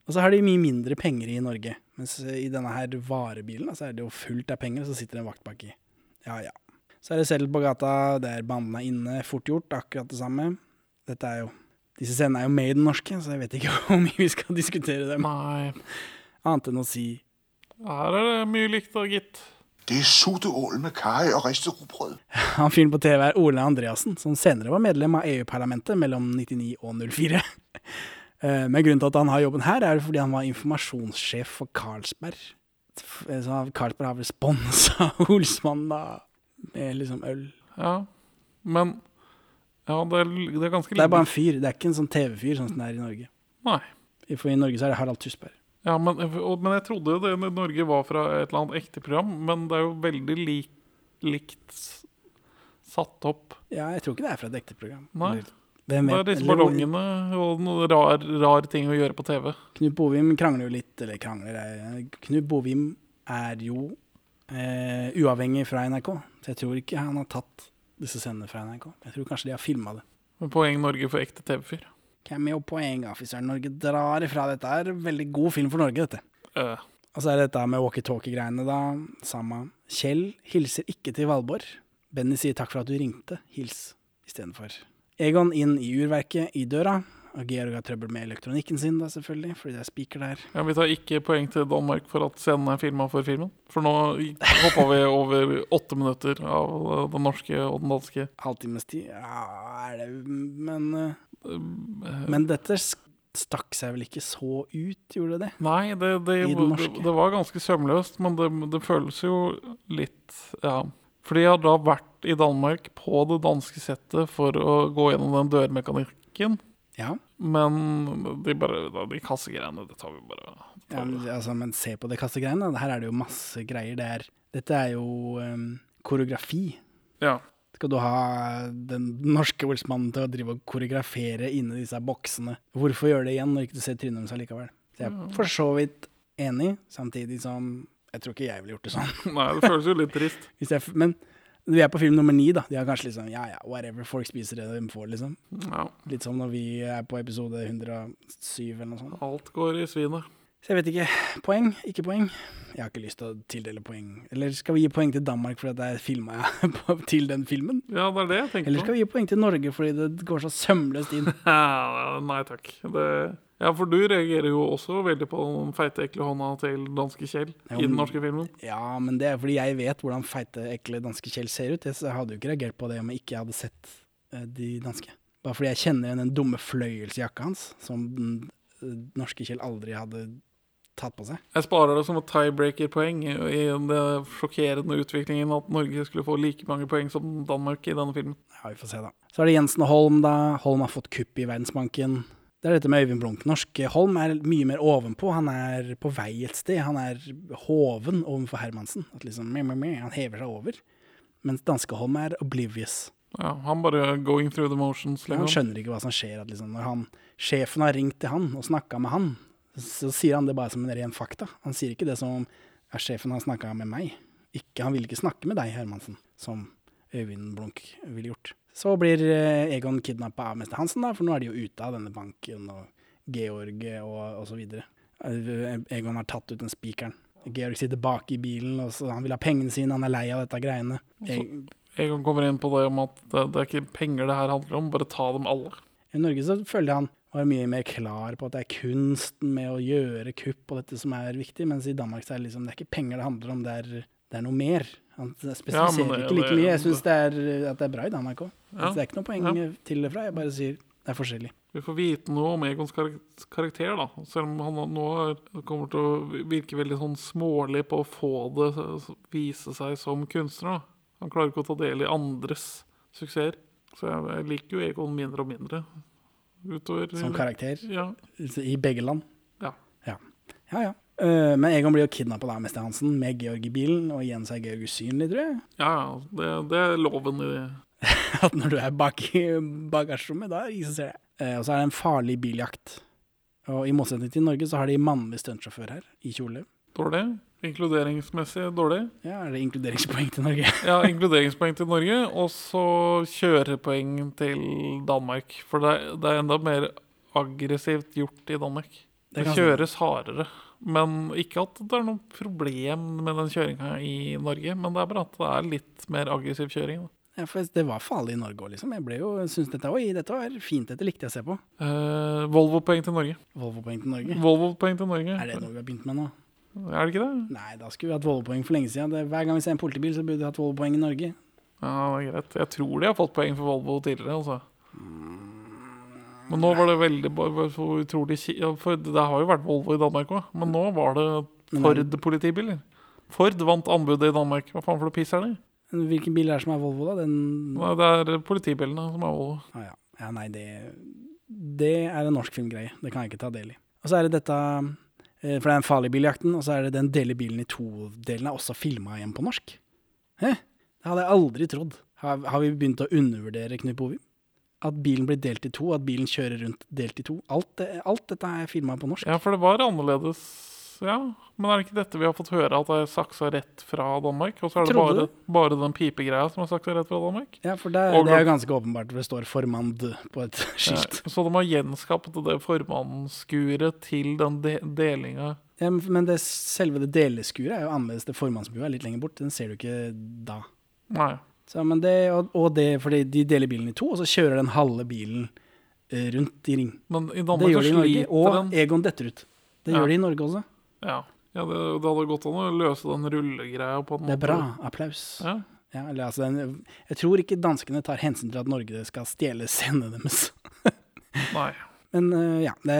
Og så har de mye mindre penger i Norge. Mens i denne her varebilen så er det jo fullt av penger, og så sitter det en vakt baki. Ja, ja. Så er det selv på gata, der bandene er inne, fort gjort, akkurat det samme. Dette er jo Disse scenene er jo med i den norske, så jeg vet ikke hvor mye vi skal diskutere dem. nei. Annet enn å si Her er det mye likt, da, gitt. Det er soteål ål med kai og ristet rugbrød. Han fyren på TV er Ole Andreassen, som senere var medlem av EU-parlamentet mellom 99 og 04. Eh, Men grunnen til at han har jobben her, er fordi han var informasjonssjef for Carlsberg. Så Carlsberg har vel sponsa Olsmann, da, med liksom øl. Ja. Men Ja, det er, det er ganske Det er bare en fyr, det er ikke en sånn TV-fyr sånn som det er i Norge. Nei. For i Norge så er det Harald Tusberg. Ja, men, og, men jeg trodde det Norge var fra et eller annet ekte program, men det er jo veldig lik, likt satt opp. Ja, jeg tror ikke det er fra et ekte program. Nei. Eller- er, Det er disse ballongene og noen rar, rar ting å gjøre på TV. Knut Bovim krangler jo litt, eller krangler jeg. Knut Bovim er jo eh, uavhengig fra NRK, så jeg tror ikke han har tatt disse scenene fra NRK. Jeg tror kanskje de har filma det. Men Poeng Norge for ekte TV-fyr. Cameo-poeng, Officer Norge drar ifra. Dette er veldig god film for Norge, dette. Uh. Og så er det dette med walkietalkie-greiene, da. Samme. Kjell hilser ikke til Valborg. Benny sier takk for at du ringte. Hils istedenfor. Egon inn i urverket i døra. Og Georg har trøbbel med elektronikken sin, da selvfølgelig, fordi det er spiker der. ja, vi tar ikke poeng til Danmark for at scenen er filma for filmen. For nå hoppa vi over åtte minutter av øh, den norske og den danske. Halvtimes tid Ja, er det Men eh, Men dette stakk seg vel ikke så ut, gjorde det det? Nei, det, det, det, det var ganske sømløst, men det, det føles jo litt Ja. Fordi jeg har da vært i Danmark på det danske settet for å gå gjennom den dørmekanikken. Ja. Men de bare da, De kassegreiene, det tar vi bare tar ja men, altså, men se på de kassegreiene. Her er det jo masse greier. Det er, dette er jo um, koreografi. Ja. Skal du ha den norske olsmannen til å drive og koreografere inni disse boksene? Hvorfor gjøre det igjen når ikke du ser trynet deres allikevel? Så jeg er for så vidt enig, samtidig som jeg tror ikke jeg ville gjort det sånn. Nei, det føles jo litt trist. Jeg, men Vi er på film nummer ni, da. De har kanskje liksom ja ja, whatever, folk spiser det de får, liksom. Ja, Litt som når vi er på episode 107 eller noe sånt. alt går i svinet. Så jeg vet ikke. Poeng, ikke poeng. Jeg har ikke lyst til å tildele poeng. Eller skal vi gi poeng til Danmark fordi det er filma til den filmen? Ja, det er det jeg tenker på. Eller skal vi gi poeng til Norge fordi det går så sømløst inn? Ja, nei takk. Det, ja, for du reagerer jo også veldig på den feite, ekle hånda til danske Kjell Ja, i den norske filmen. Ja, men det er fordi jeg vet hvordan feite, ekle danske Kjell ser ut. Jeg hadde jo ikke reagert på det om jeg ikke hadde sett eh, de danske. Bare fordi jeg kjenner igjen den dumme fløyelsjakka hans, som den eh, norske Kjell aldri hadde tatt på seg. Jeg sparer det som et tiebreaker-poeng i i den sjokkerende utviklingen at Norge skulle få like mange poeng som Danmark i denne filmen. Ja, vi får se, da. Så er det Jensen og Holm, da. Holm har fått kupp i Verdensbanken. Det er dette med Øyvind Blunk. Norske Holm er mye mer ovenpå. Han er på vei et sted. Han er hoven overfor Hermansen. At liksom, me, me, me, han hever seg over. Mens danske Holm er oblivious. Ja, han bare going through the motions. Han Liksom. skjønner ikke hva som skjer. At liksom, når han, sjefen har ringt til han og snakka med han, så sier han det bare som en ren fakta. Han sier ikke det som om ja, sjefen har snakka med meg. Ikke, han vil ikke snakke med deg, Hermansen, som Øyvind Blunk ville gjort. Så blir eh, Egon kidnappa av mester Hansen, da, for nå er de jo ute av denne banken og Georg og, osv. så videre. Eh, Egon har tatt ut den spikeren. Georg sitter bak i bilen, og så han vil ha pengene sine, han er lei av dette greiene. E- Egon kommer inn på det om at det, det er ikke penger det her handler om, bare ta dem alle. I Norge så føler han var mye mer klar på at det er kunsten med å gjøre kupp og dette som er viktig, mens i Danmark så er det liksom, det er ikke penger det handler om, det er, det er noe mer. Han spesifiserer Ja, ikke like mye. Jeg syns det, er- at det er bra i NRK. Ja, Det er ikke noe poeng ja. til det fra, jeg bare sier det er forskjellig. Vi får vite noe om Egons karakter, da. Selv om han nå er, kommer til å virke veldig sånn smålig på å få det vise seg som kunstner. da. Han klarer ikke å ta del i andres suksesser. Så jeg liker jo Egon mindre og mindre utover Som karakter Ja. i begge land. ja. Ja ja. Eh, men Egon blir jo kidnappa av mester Hansen med Georg i bilen, og igjen så er Georg usynlig, tror jeg. Ja. Det, det er loven i det. At når du er bak i bagasjerommet, da er det ingen ser deg. Eh, og så er det en farlig biljakt. Og i motsetning til Norge så har de mannlig stuntsjåfør her, i kjole. Dårlig. Inkluderingsmessig dårlig. Ja, er det inkluderingspoeng til Norge? Ja, inkluderingspoeng til Norge, og så kjørepoeng til Danmark. For det, er- det er enda mer aggressivt gjort i Danmark. Det Det kjøres hardere. Men ikke at det er noe problem med den kjøringa i Norge, men det er bare at det er litt mer aggressiv kjøring. Ja, for det var farlig i Norge òg, liksom. Jeg ble jo, syntes dette, oi, dette var fint, dette likte jeg å se på. Eh, Volvo-poeng til Norge. Volvo-poeng til Norge. Volvo-poeng til Norge. Er det noe vi har begynt med nå? Er det ikke det? Nei, da skulle vi hatt Volvo-poeng for lenge siden. Det, hver gang vi ser en politibil, så burde vi hatt Volvo-poeng i Norge. Ja, det er greit. Jeg tror de har fått poeng for Volvo tidligere, altså. Men nå var det veldig så utrolig For det har jo vært Volvo i Danmark òg, men nå var det Ford-politibiler. Ford vant anbudet i Danmark. Hva faen for noe piss er det? Hvilken bil er det som er Volvo, da? Den Nei, Det er politibilene som er Volvo. ah, ja. ja, nei, det Det er en norsk filmgreie. Det kan jeg ikke ta del i. Og så er det dette eh, For det er den farlige biljakten, og så er det den deler bilen i to-delen er også filma igjen på norsk. Hæ? Det hadde jeg aldri trodd. Har, har vi begynt å undervurdere Knut Bovim? At bilen blir delt i to, at bilen kjører rundt delt i to. Alt, det- alt dette er filma på norsk. Ja, for det var annerledes. Ja, Men er det ikke dette vi har fått høre, at det er saksa rett fra Danmark? Og så er det bare, bare den pipegreia som er saksa rett fra Danmark? Ja, for det, Og- det er jo ganske åpenbart, for det står 'formand' på et Ja, skilt. så de har gjenskapt det formannsskuret til den de delinga. Ja, men- men det, selve det deleskuret er jo annerledes. Det formannsbua er litt lenger bort. Den ser du ikke da. Nei. Så, men det, og, og det fordi de deler bilen i to, og så kjører den halve bilen eh, rundt i ring. Men i Det gjør de i Norge. Og den Egon detter ut. Det Ja. gjør de i Norge også. Ja, ja det, det hadde gått an å løse den rullegreia på en måte. Det er bra. Applaus. Ja. Ja, eller, altså, den, jeg tror ikke danskene tar hensyn til at Norge skal stjele scenene deres. Nei. Men uh, ja, det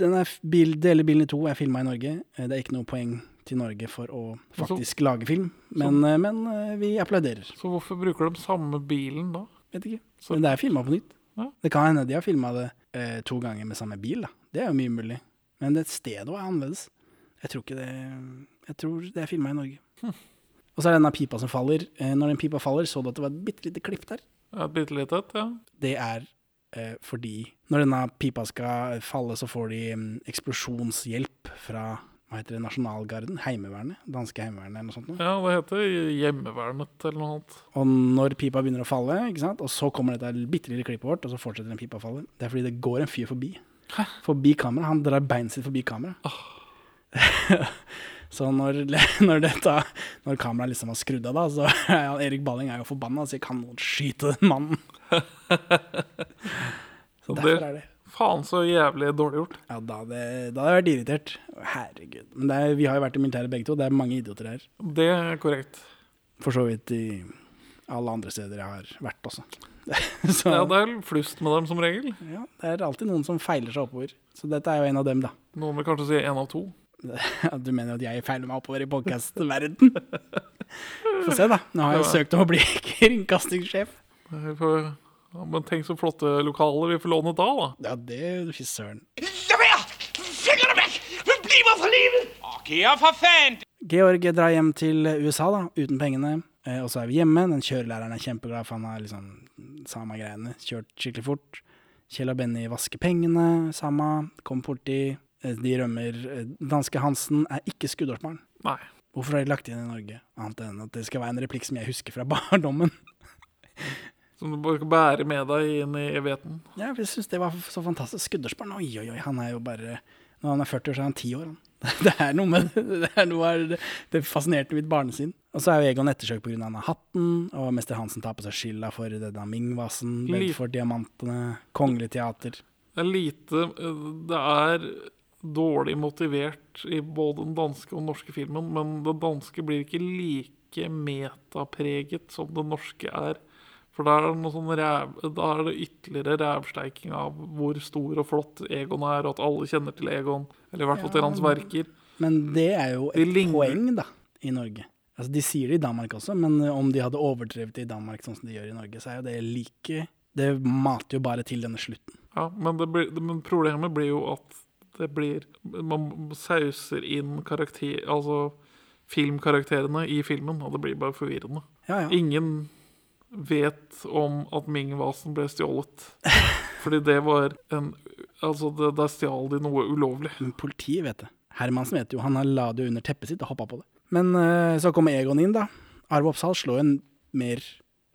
den er bil, deler bilen i to, er filma i Norge. Eh, det er ikke noe poeng til Norge for å faktisk lage film, men, så, men eh, vi applauderer. Så hvorfor bruker de samme bilen da? Vet ikke. Så- Men det er filma på nytt. Ja. Det kan hende de har filma det eh, to ganger med samme bil, da. Det er jo mye mulig. Men det stedet er annerledes. Jeg tror ikke det Jeg tror det er filma i Norge. Hm. Og så er det denne pipa som faller. Eh, når den pipa faller, så du at det var et bitte lite klipp der. Et bitte lite et, ja. Det er eh, fordi når denne pipa skal falle, så får de mm, eksplosjonshjelp fra hva heter det, nasjonalgarden, heimevernet, danske heimevernet eller noe sånt. Noe. Ja, det heter Hjemmevernet eller noe annet. Og når pipa begynner å falle, ikke sant? og så kommer dette bitte lille klippet vårt, og så fortsetter den pipa å falle, det er fordi det går en fyr forbi. Hæ? Forbi kamera. Han drar beinet sitt forbi kamera. så når, når, dette, når kameraet liksom var skrudd av, da, så er Erik Balling er jo forbanna og sier 'kan noen skyte den mannen'? så det- derfor er det. Faen så jævlig dårlig gjort. Ja, da hadde, da hadde jeg vært irritert. Herregud. Men det er, vi har jo vært i militæret begge to. Det er mange idioter her. Det er korrekt. For så vidt i alle andre steder jeg har vært også. så Ja, det er flust med dem som regel. ja, det er alltid noen som feiler seg oppover. Så dette er jo en av dem, da. Noen vil kanskje si en av to. Du mener at jeg feiler meg oppover i podcast-verden? Få se, da. Nå har jeg jo søkt om å bli kringkastingssjef. Vi får- men tenk så flotte lokaler vi får låne da, da. Ja, det Fy søren. Hun bliver for livet! Georg, for faen! Georg drar hjem til USA da, uten pengene. Eh, og så er vi hjemme. Den kjørelæreren er kjempeglad, for han har liksom samme greiene. Kjørt skikkelig fort. Kjell og Benny vasker pengene, samme. Kom borti. Eh, de rømmer. Eh, danske Hansen er ikke skuddårsbarn. Nei. Hvorfor har de lagt inn i Norge? Annet enn at det skal være en replikk som jeg husker fra barndommen. Som du bare skal bære med deg inn i evigheten. Ja, jeg syns det var så fantastisk. Skuddersbarn, oi, oi, oi. Han er jo bare Når han er 40 år, så er han 10 år. Han. Det er noe med det. Er noe av det, det fascinerte mitt barnesinn. Og så er jo Egon ettersøkt pga. denne hatten, og mester Hansen tar på seg skylda for denne Ming-vasen, for Bedford-diamantene, Kongelig teater. Det er lite Det er dårlig motivert i både den danske og den norske filmen, men den danske blir ikke like metapreget som den norske er. For da er det noe sånn ræv, da er det ytterligere rævsteiking av hvor stor og flott Egon er, og at alle kjenner til Egon. Eller i hvert fall til hans verker. Men det er jo et poeng, da, i Norge. Altså, De sier det i Danmark også, men eh, om de hadde overdrevet det i Danmark sånn som de gjør i Norge, så er jo det like Det mater jo bare til denne slutten. Ja, men, det blir, men problemet blir jo at det blir Man sauser inn karakter... Altså filmkarakterene i filmen, og det blir bare forvirrende. Ja, ja. Ingen vet om at Ming-vasen ble stjålet. Fordi det var en Altså, det, der stjal de noe ulovlig. Men politiet vet det. Hermansen vet jo, han la det under teppet sitt og hoppa på det. Men eh, så kommer Egon inn, da. Arve Oppsal slår en mer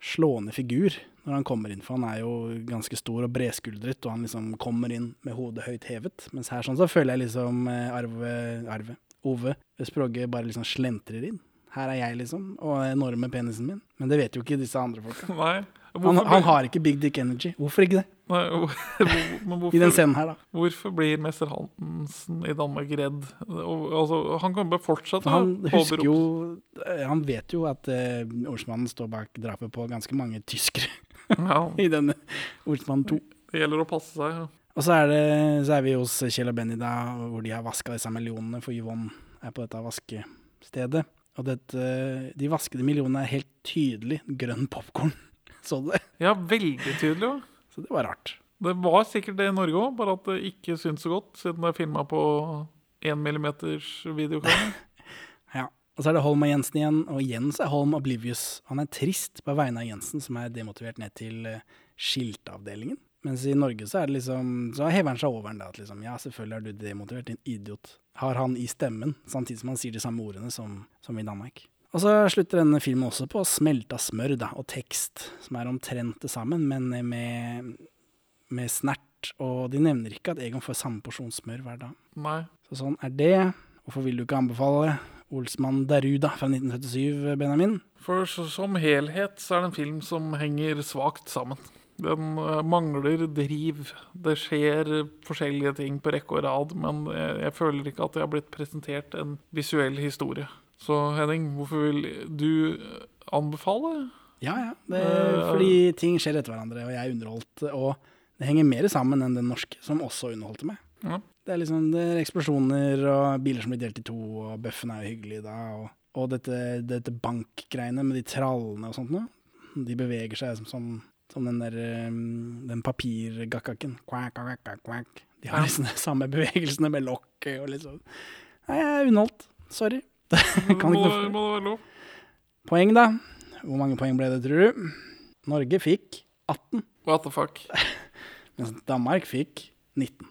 slående figur når han kommer inn, for han er jo ganske stor og bredskuldret, og han liksom kommer inn med hodet høyt hevet. Mens her sånn så føler jeg liksom eh, Arve, Arve Ove Sprogge bare liksom slentrer inn. Her er jeg, liksom, og enorme penisen min. Men det vet jo ikke disse andre folka. Han, Hvorfor, han har ikke big dick energy. Hvorfor ikke det? nei, hvor- men I den scenen her, da. hvorfor blir mester Hansen i Danmark redd? Og, altså, han kan bare fortsette. Han husker jo eh, Han vet jo at uh, ordsmannen står bak drapet på ganske mange tyskere Ja, i denne Ordsmannen 2. det gjelder å passe seg. Ja. Og så er, det, så er vi hos Kjell og Benny da, hvor de har vaska disse millionene, for Yvonne er på dette vaskestedet. Og dette, de vaskede millionene er helt tydelig grønn popkorn. Så du det? ja, veldig tydelig. Også. Så det var rart. Det var sikkert det i Norge òg, bare at det ikke syntes så godt, siden det er filma på 1 millimeters videokamera. Ja. Og så er det Holm og Jensen igjen, og igjen så er Holm oblivious. Han er trist på vegne av Jensen, som er demotivert ned til eh, skiltavdelingen. Mens i Norge så er det liksom Så hever han seg over den da, at liksom Ja, selvfølgelig er du demotivert, din idiot. Har han i stemmen, samtidig som han sier de samme ordene som, som i Danmark. Og så slutter denne filmen også på smelta smør da, og tekst, som er omtrent det sammen, men med, med snert. Og de nevner ikke at Egon får samme porsjon smør hver dag. Nei. Så sånn er det. Hvorfor vil du ikke anbefale Olsmann Daruda fra 1977, Benjamin? For så, som helhet så er det en film som henger svakt sammen. Den mangler driv. Det skjer forskjellige ting på rekke og rad, men jeg, jeg føler ikke at det har blitt presentert en visuell historie. Så Henning, hvorfor vil du anbefale? Ja, ja. Det, Eh, fordi ting skjer etter hverandre, og jeg er underholdt. Og det henger mer sammen enn den norske, som også underholdte meg. Ja. Det er liksom det er eksplosjoner og biler som blir delt i to, og bøffen er jo hyggelig da. Og, og dette, dette bankgreiene med de trallene og sånt noe. De beveger seg som, som, som den der um, den papirgakkaken. Quack, quack, quack. De har liksom de samme bevegelsene med lokket og liksom Nei, jeg er underholdt. Sorry. kan ikke noe for det. må det være lov? Poeng, da. Hvor mange poeng ble det, tror du? Norge fikk 18, What the fuck? mens Danmark fikk 19.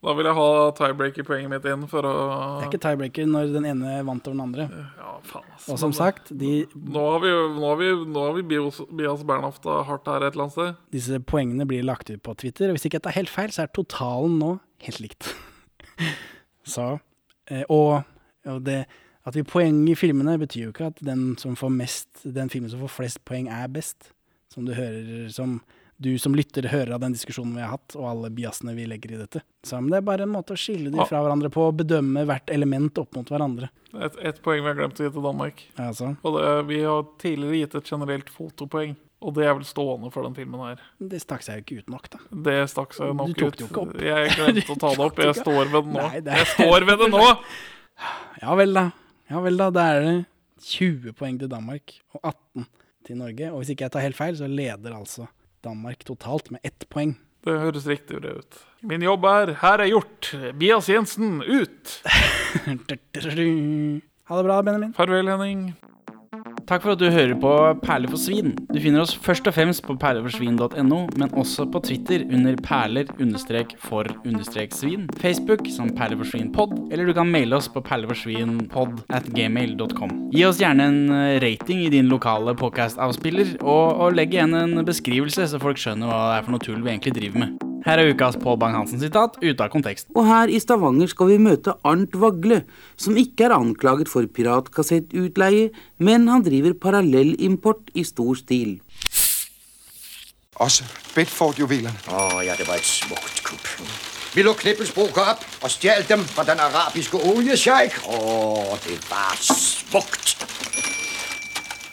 Da vil jeg ha tiebreaker-poenget mitt inn for å Det er ikke tiebreaker når den ene vant over den andre. Ja, faen, ass. Og som sagt, de, Nå har vi, nå har vi, nå har vi Bios, Bias Bernhofta hardt her et eller annet sted. disse poengene blir lagt ut på Twitter. Og hvis ikke jeg tar helt feil, så er totalen nå helt likt. så eh, Og, og det at vi poeng i filmene betyr jo ikke at den som får mest Den filmen som får flest poeng, er best. Som du hører Som du som lytter hører av den diskusjonen vi har hatt, og alle biasene vi legger i dette. Så det er bare en måte å skille de fra hverandre på, og bedømme hvert element opp mot hverandre. Et, et poeng vi har glemt å gi til Danmark. Altså, Og det, vi har tidligere gitt et generelt fotopoeng. Og det er vel stående for den filmen her. det stakk seg jo ikke ut nok, da. Det stakk seg nok ut. Du tok det jo ikke opp. Jeg glemte å ta det opp. Jeg står ved det nå. Nei, det er- Jeg står ved det nå! Ja vel, da. Ja vel, da. Da er det 20 poeng til Danmark og 18 til Norge. Og hvis ikke jeg tar helt feil, så leder altså Danmark totalt med ett poeng. Det høres riktig ut. Min jobb er 'her er gjort'. Bias Jensen ut! Ha det bra, Benjamin. Farvel, Henning. Takk for at du hører på Perler for svin. Du finner oss først og fremst på perleforsvin.no, men også på Twitter under perler-for-svin, Facebook som perleforsvinpod, eller du kan maile oss på perleforsvinpod at gmail.com. Gi oss gjerne en eh, rating i din lokale podcast-avspiller, og, og legg igjen en beskrivelse, så folk skjønner hva det er for noe tull vi egentlig driver med. Her er ukas Pål Bang-Hansen-sitat ute av kontekst. Og her i Stavanger skal vi møte Arnt Vagle, som ikke er anklaget for piratkassettutleie, men han driver parallellimport i stor stil. Også Bedford-juvelerne. Åh, ja, det var et smukt kup. Vi lå Knippelsbroker opp og stjal dem fra den arabiske oliesjeik. Åh, det var smukt.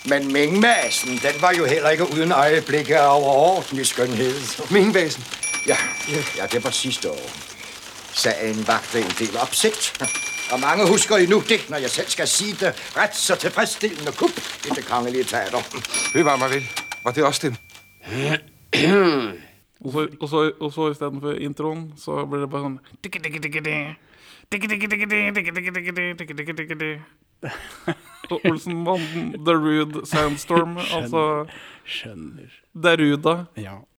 Men Ming-masen, den var jo heller ikke uden øyeblikket av overordentlig skjønnhet. Mingvæsen. Ja, ja, det var sidste år. Sagen vakte en del opsigt. Og mange husker endnu det, når jeg selv skal sige det ret så tilfredsstillende kup i det kongelige teater. Bevar mig vel. Var det også dem? Og så, og så, og så istedenfor introen, så blir det bare sånn Og Olsenbanden, The Rude Sandstorm, altså Skjønner. Deruda. Ja.